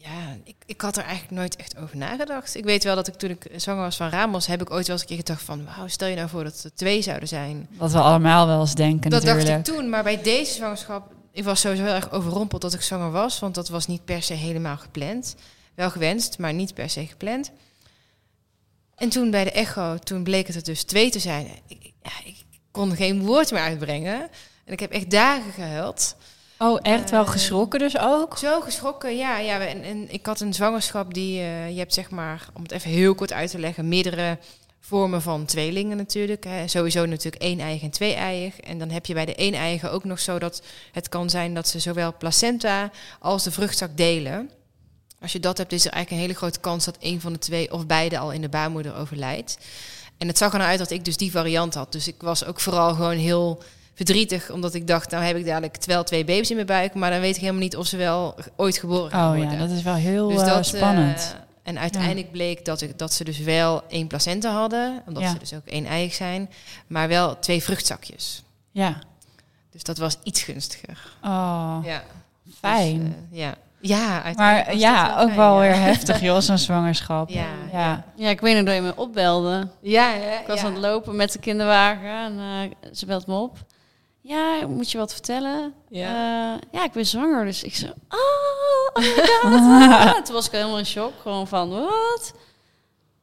ja, ik, ik had er eigenlijk nooit echt over nagedacht. Ik weet wel dat ik toen ik zwanger was van Ramos, heb ik ooit wel eens een keer gedacht van, wauw, stel je nou voor dat er twee zouden zijn. Wat we allemaal wel eens denken dat natuurlijk. dacht ik toen, maar bij deze zwangerschap, ik was sowieso heel erg overrompeld dat ik zwanger was, want dat was niet per se helemaal gepland. Wel gewenst, maar niet per se gepland. En toen bij de echo, toen bleek het er dus twee te zijn. Ik, ja, ik kon geen woord meer uitbrengen. En ik heb echt dagen gehuild. Oh, echt wel Eh, geschrokken dus ook? Zo geschrokken, ja. ja en, en ik had een zwangerschap die, eh, je hebt zeg maar, om het even heel kort uit te leggen, meerdere vormen van tweelingen natuurlijk. Hè. Sowieso natuurlijk één eigen en twee eigen. En dan heb je bij de één eigen ook nog zo dat het kan zijn dat ze zowel placenta als de vruchtzak delen. Als je dat hebt, is er eigenlijk een hele grote kans dat een van de twee of beide al in de baarmoeder overlijdt. En het zag er nou uit dat ik dus die variant had. Dus ik was ook vooral gewoon heel verdrietig, omdat ik dacht, nou heb ik dadelijk wel twee baby's in mijn buik, maar dan weet ik helemaal niet of ze wel ooit geboren gaan Oh worden. ja, dat is wel heel dus eh, dat, spannend. eh, en uiteindelijk bleek dat, ik, dat ze dus wel één placenta hadden, omdat Ja. ze dus ook één eigen zijn, maar wel twee vruchtzakjes. ja. Dus dat was iets gunstiger. Oh, Ja. fijn. Dus, eh, ja. Ja, maar ja, ook fijn, wel ja. weer [laughs] heftig, joh, zo'n zwangerschap. Ja, ja. Ja, ik weet nog dat je me opbelde. Ja, ja, Ik was ja. aan het lopen met de kinderwagen en eh, ze belt me op. Ja, moet je wat vertellen? Ja. Ja, ja ik ben zwanger. Dus ik zo, oh, oh my [laughs] god. Ja, toen was ik helemaal in shock. Gewoon van, wat?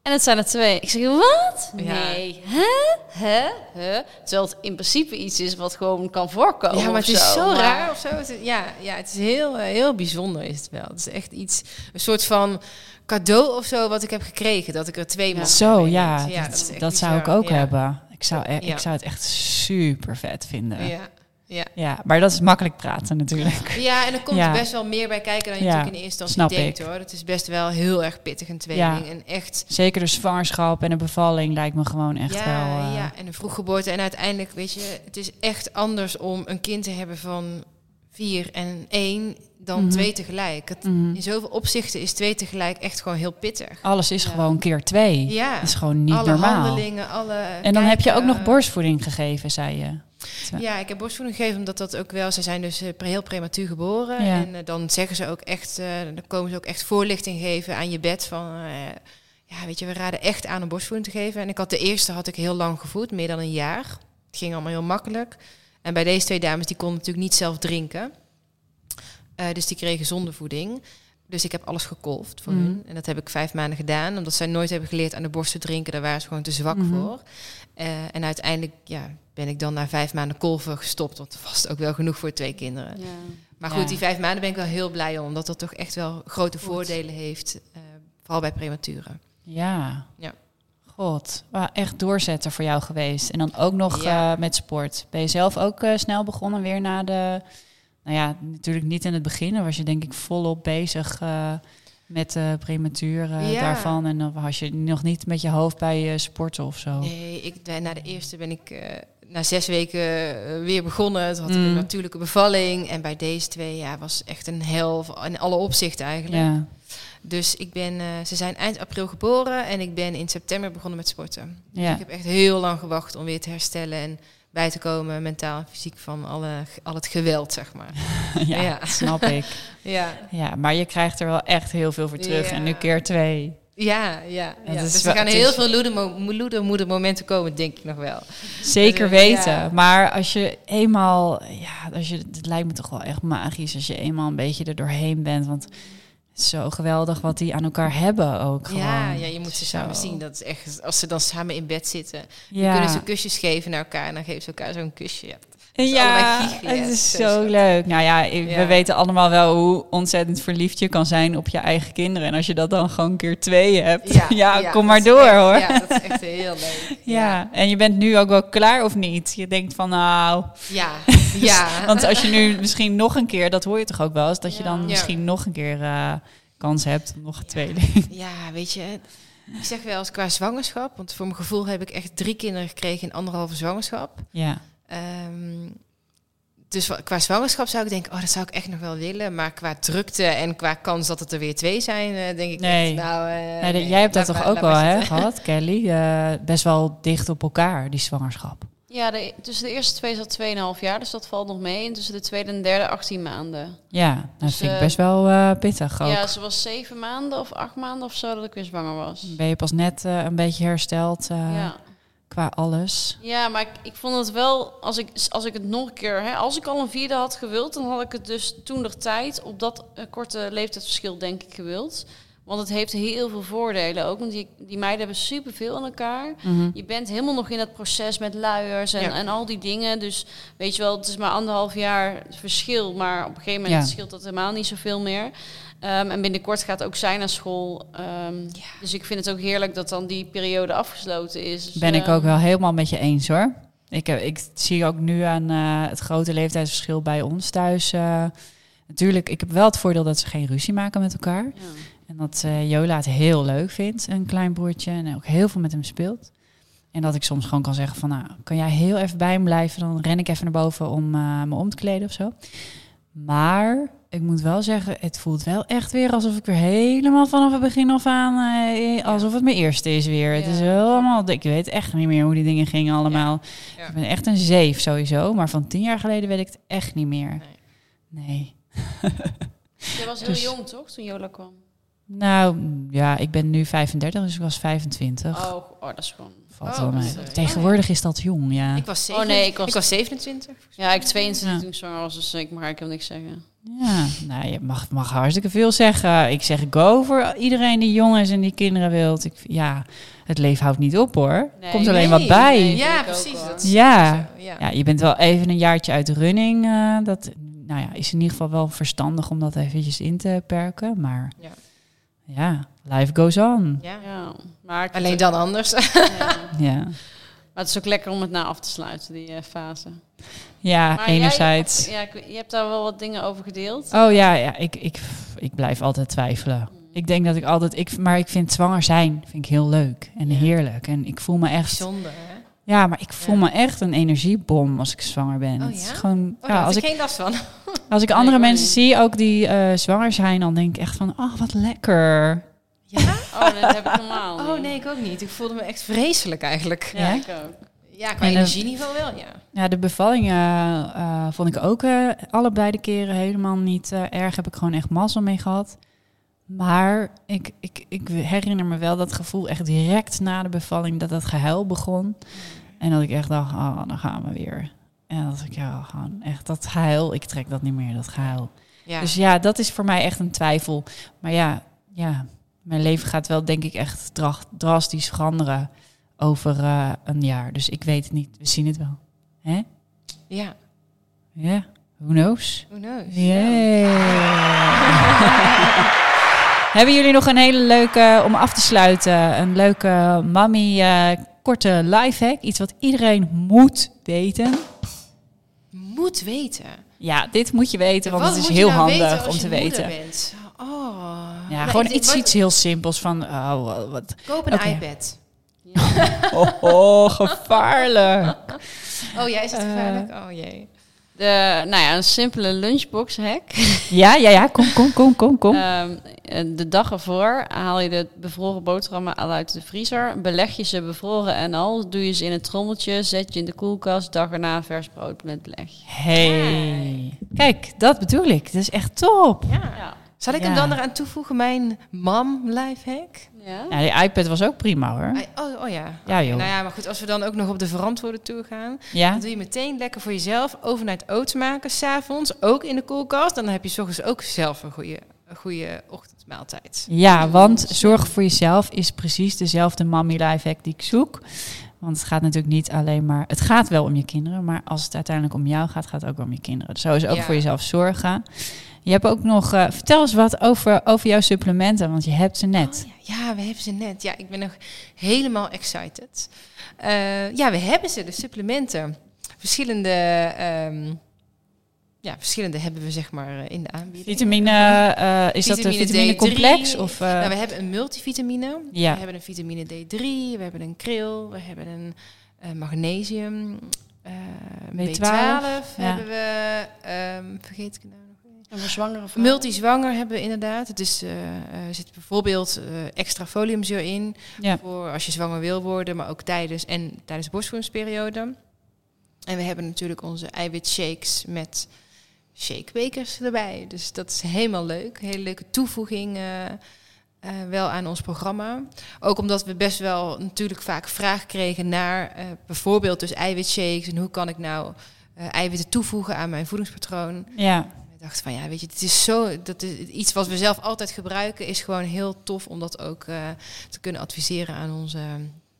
En het zijn er twee. Ik zeg, wat? Ja. Nee. Hè? Hè? Hè? Terwijl het in principe iets is wat gewoon kan voorkomen Ja, maar het is zo, maar- raar of zo. Het is- ja, ja, het is heel, eh, heel bijzonder is het wel. Het is echt iets, een soort van cadeau of zo wat ik heb gekregen. Dat ik er twee mocht Zo, ja, ineens. dat, zou ik ook Ja. hebben. Ik zou, e- Ja. ik zou het echt super vet vinden. Ja. Ja. Ja. maar dat is makkelijk praten natuurlijk. ja, en er komt Ja. best wel meer bij kijken dan je Ja, natuurlijk in eerste instantie snap denkt ik. hoor. Het is best wel heel erg pittig een tweeling. En echt Zeker de zwangerschap en de bevalling lijkt me gewoon echt ja, wel... eh, ja, en een vroeggeboorte. En uiteindelijk, weet je, het is echt anders om een kind te hebben van vier en één dan Mhm. twee tegelijk. Het, mhm. In zoveel opzichten is twee tegelijk echt gewoon heel pittig. Alles is Ja. gewoon keer twee. Ja, Dat is gewoon niet alle normaal. handelingen, alle... En dan heb je ook nog borstvoeding gegeven, zei je. Ja, ik heb borstvoeding gegeven omdat dat ook wel... Ze zijn dus eh, heel prematuur geboren. Ja. En eh, dan zeggen ze ook echt... eh, dan komen ze ook echt voorlichting geven aan je bed van... eh, ja, weet je, we raden echt aan om borstvoeding te geven. En ik had de eerste had ik heel lang gevoed, meer dan een jaar. Het ging allemaal heel makkelijk. En bij deze twee dames, die konden natuurlijk niet zelf drinken. Eh, dus die kregen zonder voeding. Dus ik heb alles gekolfd voor Mhm. hun. En dat heb ik vijf maanden gedaan. Omdat zij nooit hebben geleerd aan de borst te drinken. Daar waren ze gewoon te zwak Mhm. voor. Eh, en uiteindelijk ja, ben ik dan na vijf maanden kolven gestopt. Want dat was het ook wel genoeg voor twee kinderen. Ja. Maar Ja. goed, die vijf maanden ben ik wel heel blij om. Omdat dat toch echt wel grote Goed. voordelen heeft. eh, vooral bij prematuren. Ja. Ja. God, echt doorzetten voor jou geweest. En dan ook nog Ja. eh, met sport. Ben je zelf ook eh, snel begonnen weer na de... Nou ja, natuurlijk niet in het begin. Dan was je denk ik volop bezig eh, met de prematuur Ja. daarvan. En dan was je nog niet met je hoofd bij sporten of zo. Nee, ik, na de eerste ben ik na zes weken weer begonnen. Toen had ik Mm. een natuurlijke bevalling. En bij deze twee ja, was echt een hel in alle opzichten eigenlijk. Ja. Dus ik ben, eh, ze zijn eind april geboren en ik ben in september begonnen met sporten. Dus ik heb echt heel lang gewacht om weer te herstellen en bij te komen, mentaal en fysiek, van alle, al het geweld, zeg maar. [laughs] ja, Ja. snap ik. [laughs] Ja, Ja, maar je krijgt er wel echt heel veel voor terug. Ja. En nu keer twee. Ja, ja. Dus er gaan heel veel loedermo- loedermoedermomenten komen, denk ik nog wel. Zeker Dus, weten. ja. Maar als je eenmaal, ja, als je, het lijkt me toch wel echt magisch als je eenmaal een beetje er doorheen bent. Want zo geweldig wat die aan elkaar hebben ook. Gewoon. Ja, ja, je moet ze Zo. samen zien. Dat is echt, als ze dan samen in bed zitten, Ja. kunnen ze kusjes geven naar elkaar en dan geven ze elkaar zo'n kusje. Ja. is ja, het is zo leuk. Nou ja, we Ja. weten allemaal wel hoe ontzettend verliefd je kan zijn op je eigen kinderen. En als je dat dan gewoon keer twee hebt, ja, [laughs] kom maar door echt- hoor. Ja, dat is echt heel leuk. [laughs] Ja, en je bent nu ook wel klaar of niet? Je denkt van nou, Ja, [laughs] [laughs] ja. want als je nu misschien nog een keer, dat hoor je toch ook wel eens, dat je dan misschien nog een keer eh, kans hebt nog een tweeling. Ja, weet je, ik zeg wel eens qua zwangerschap, want voor mijn gevoel heb ik echt drie kinderen gekregen in anderhalve zwangerschap. Ja, Ehm, dus qua zwangerschap zou ik denken, oh, dat zou ik echt nog wel willen. Maar qua drukte en qua kans dat het er weer twee zijn, eh, denk ik Nee. echt, nou... eh, nee, nee, jij hebt dat toch maar- ook wel hè, gehad, Kelly? Best wel dicht op elkaar, die zwangerschap. Ja, de, tussen de eerste twee zat 2,5 jaar, dus dat valt nog mee. En tussen de tweede en derde 18 maanden. Ja, dat Dus, vind ik eh, best wel eh, pittig ook. Ja, ze was zeven maanden of acht maanden of zo dat ik weer zwanger was. Ben je pas net eh, een beetje hersteld Ja. qua alles? Ja, maar ik, ik vond het wel, als ik, als ik het nog een keer, hè, als ik al een vierde had gewild, dan had ik het dus toen de tijd op dat korte leeftijdsverschil denk ik gewild. Want het heeft heel veel voordelen ook, want die, die meiden hebben superveel aan elkaar. Mhm. Je bent helemaal nog in dat proces met luiers en, Ja. en al die dingen. Dus weet je wel, het is maar anderhalf jaar verschil. Maar op een gegeven moment Ja. scheelt dat helemaal niet zoveel meer. Ehm, en binnenkort gaat ook zij naar school. Ehm, Dus ik vind het ook heerlijk dat dan die periode afgesloten is. Dus, Ben ik ehm, ook wel helemaal met je eens hoor. Ik, heb, ik zie ook nu aan eh, het grote leeftijdsverschil bij ons thuis. eh, natuurlijk, ik heb wel het voordeel dat ze geen ruzie maken met elkaar. En dat eh, Jola het heel leuk vindt, een klein broertje. En ook heel veel met hem speelt. En dat ik soms gewoon kan zeggen van, nou, kan jij heel even bij hem blijven? Dan ren ik even naar boven om eh, me om te kleden of zo. Maar ik moet wel zeggen, het voelt wel echt weer alsof ik weer helemaal vanaf het begin af aan... eh, alsof het mijn eerste is weer. Het is helemaal... Ik weet echt niet meer hoe die dingen gingen allemaal. Ja. Ik ben echt een zeef sowieso. Maar van tien jaar geleden weet ik het echt niet meer. Nee. Je was [laughs] heel Dus- jong, toch, toen Jola kwam? Nou, ja, ik ben nu 35, dus ik was 25. Oh, oh dat is gewoon... Valt Oh, mee. eh, Tegenwoordig is dat jong, ja. Ik was, Oh, 7, nee, ik was- ik was 27. Ja, ik 22 Ja. toen ik zwanger was, dus ik mag eigenlijk niks zeggen. Ja, nou, je mag, mag hartstikke veel zeggen. Ik zeg go voor iedereen die jong is en die kinderen wilt. Ik, ja, het leven houdt niet op hoor. Nee, Komt alleen nee, wat bij. nee. Ja, ik ook, precies. hoor. Dat is Ja. zo, ja. Ja, je bent wel even een jaartje uit de running. eh, dat nou ja, is in ieder geval wel verstandig om dat eventjes in te perken. Maar Ja. Ja, life goes on. Ja. Ja, maar Alleen dan anders. Ja. [laughs] Ja, Maar het is ook lekker om het na af te sluiten, die eh, fase. ja Maar enerzijds. Jij, ja, ik- je hebt daar wel wat dingen over gedeeld. Oh ja, ja ik, ik, ik blijf altijd twijfelen. Ik denk dat ik altijd, ik, maar ik vind zwanger zijn vind ik heel leuk en Ja. heerlijk. En ik voel me echt, Bijzonder, hè? Ja, maar ik voel Ja. me echt een energiebom als ik zwanger ben. Oh Het is ja? gewoon, Oh, ja, daar als ik, ik geen last van. [laughs] als ik andere mensen niet. zie, ook die eh, zwanger zijn, dan denk ik echt van, oh wat lekker. Ja? [laughs] Oh, dat heb ik normaal Oh nee, ik ook niet. Ik voelde me echt vreselijk eigenlijk. Ja, Ja? ik ook. Ja, qua En, eh, energieniveau wel, ja. Ja, de bevallingen eh, vond ik ook eh, allebei de keren helemaal niet eh, erg. Heb ik gewoon echt mazzel mee gehad. Maar ik, ik, ik herinner me wel dat gevoel echt direct na de bevalling dat het gehuil begon. En dat ik echt dacht, oh, dan gaan we weer. En dat ik, ja, gewoon echt dat gehuil, ik trek dat niet meer, dat gehuil. ja. Dus ja, dat is voor mij echt een twijfel. Maar ja, ja mijn leven gaat wel denk ik echt dra- drastisch veranderen over eh, een jaar. Dus ik weet het niet, we zien het wel. Hè? ja, Ja, who knows? who knows. [laughs] Hebben jullie nog een hele leuke, om af te sluiten, een leuke mami eh, korte lifehack? Iets wat iedereen moet weten? Moet weten. Ja, dit moet je weten, want Wat het is heel nou handig om te weten. Bent? Oh. Ja, gewoon iets, wat- iets heel simpels van, oh, wat- Koop een iPad. [laughs] oh, oh, gevaarlijk. Oh ja, is het Eh. gevaarlijk? oh jee. De, nou ja, een simpele lunchbox hack. [laughs] Ja, ja, ja, kom, kom, kom, kom, kom. Ehm, eh, de dag ervoor haal je de bevroren boterhammen al uit de vriezer. Beleg je ze bevroren en al. Doe je ze in een trommeltje. Zet je in de koelkast. Dag erna vers brood met beleg. Hey. Kijk, dat bedoel ik. Dat is echt top. Ja. Ja. Zal ik Ja. hem dan eraan toevoegen, mijn mam lifehack? Ja? Ja, die iPad was ook prima hoor. Oh, oh ja. Ja joh. Nou ja, maar goed, als we dan ook nog op de verantwoorde toe gaan, Ja? dan doe je meteen lekker voor jezelf overnight oats maken, s'avonds, ook in de koelkast. Dan heb je 's ochtends ook zelf een goede, een goede ochtendmaaltijd. Ja, want zorg voor jezelf is precies dezelfde mommy life hack die ik zoek. Want het gaat natuurlijk niet alleen maar... Het gaat wel om je kinderen, maar als het uiteindelijk om jou gaat, gaat het ook om je kinderen. Dus zo is ook Ja. voor jezelf zorgen. Je hebt ook nog... eh, vertel eens wat over, over jouw supplementen, want je hebt ze net. Oh ja. ja, we hebben ze net. Ja, ik ben nog helemaal excited. Eh, ja, we hebben ze, de supplementen. Verschillende, ehm, ja, verschillende hebben we zeg maar eh, in de aanbieding. Vitamine, is dat de Vitamine vitamine D3. complex? Of, Nou, we hebben een multivitamine. Ja. We hebben een vitamine D3, we hebben een kril, we hebben een magnesium, eh, B12, B12, ja. hebben we, ehm, vergeet ik het nou? En voor zwangere vrouwen? Multizwanger hebben we inderdaad. Het is, eh, eh, er zit bijvoorbeeld eh, extra foliumzuur in ja. voor als je zwanger wil worden, maar ook tijdens en tijdens de borstvoedingsperiode. En we hebben natuurlijk onze eiwitshakes met shakebekers erbij. Dus dat is helemaal leuk. Hele leuke toevoeging eh, eh, wel aan ons programma. Ook omdat we best wel natuurlijk vaak vraag kregen naar eh, bijvoorbeeld dus eiwitshakes en hoe kan ik nou eh, eiwitten toevoegen aan mijn voedingspatroon. ja. We dachten van ja, weet je, het is zo dat is iets wat we zelf altijd gebruiken, is gewoon heel tof om dat ook eh, te kunnen adviseren aan onze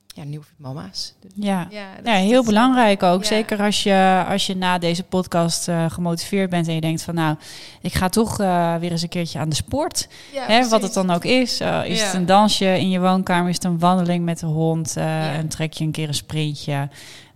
ja, nieuwe mama's. Dus, ja. ja, dat- Ja, heel belangrijk ook. Ja. Zeker als je, als je na deze podcast eh, gemotiveerd bent en je denkt van nou, ik ga toch eh, weer eens een keertje aan de sport. Ja, hè, wat het dan ook is. Is het een dansje in je woonkamer? Is het een wandeling met de hond? En trek je een keer een sprintje?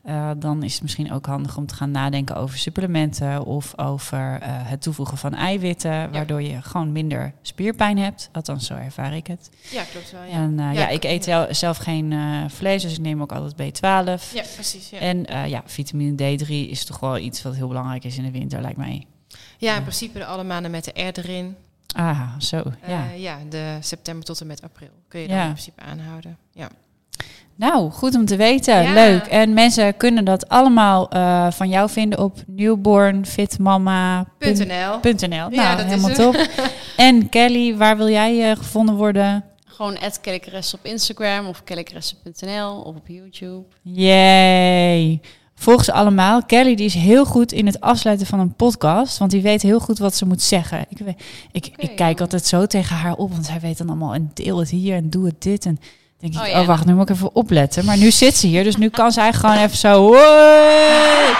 Eh, dan is het misschien ook handig om te gaan nadenken over supplementen of over eh, het toevoegen van eiwitten, waardoor je gewoon minder spierpijn hebt. Althans, zo ervaar ik het. Ja, klopt wel. Ja, En eh, ja, Ja, ik eet ja. zelf geen vlees, dus ik neem ook altijd B12. ja precies. Ja. En ja, vitamine D3 is toch wel iets wat heel belangrijk is in de winter, lijkt mij. ja, in principe de alle maanden met de R erin. Ah, zo. Ja. Ja, de september tot en met april kun je dan in principe aanhouden. Ja. Nou, goed om te weten. Ja. Leuk. En mensen kunnen dat allemaal eh, van jou vinden op newbornfitmama.nl. .nl. Nou, Ja, dat is helemaal hem. top. [laughs] En Kelly, waar wil jij eh, gevonden worden? Gewoon @kellykeresse op Instagram of kellykeresse.nl of op YouTube. Yay. Volg ze allemaal. Kelly die is heel goed in het afsluiten van een podcast. Want die weet heel goed wat ze moet zeggen. Ik, ik, ik kijk altijd zo tegen haar op. Want zij weet dan allemaal en deel het hier en doe het dit. En denk ik, Oh oh, ja. wacht, nu moet ik even opletten. Maar nu zit ze hier. Dus nu kan zij gewoon even zo... Hoi!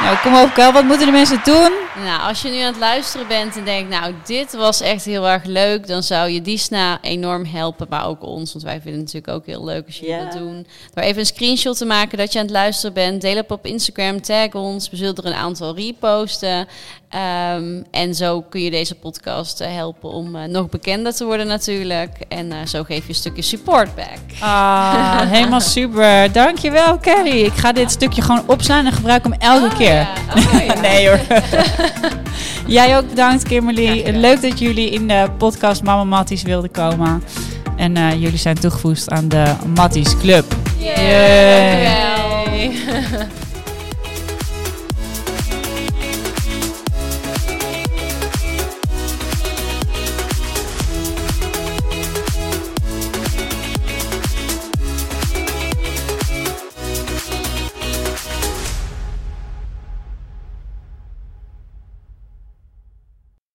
Nou, kom op, Kel. Wat moeten de mensen doen? Nou, als je nu aan het luisteren bent en denkt, nou, dit was echt heel erg leuk, dan zou je Disna enorm helpen, maar ook ons, want wij vinden het natuurlijk ook heel leuk als je dat doen. Door even een screenshot te maken dat je aan het luisteren bent, deel het op Instagram, tag ons, we zullen er een aantal reposten. Ehm, en zo kun je deze podcast eh, helpen om eh, nog bekender te worden natuurlijk. En eh, zo geef je een stukje support back. Ah, [laughs] helemaal super. Dankjewel, Kelly. Ik ga dit stukje gewoon opslaan en gebruik hem elke Oh, keer. ja. Oh, ja. [laughs] Nee hoor. [laughs] Jij ook bedankt, Kimberly. Leuk dat jullie in de podcast Mama Matties wilden komen. En jullie zijn toegevoegd aan de Matties Club. Yay.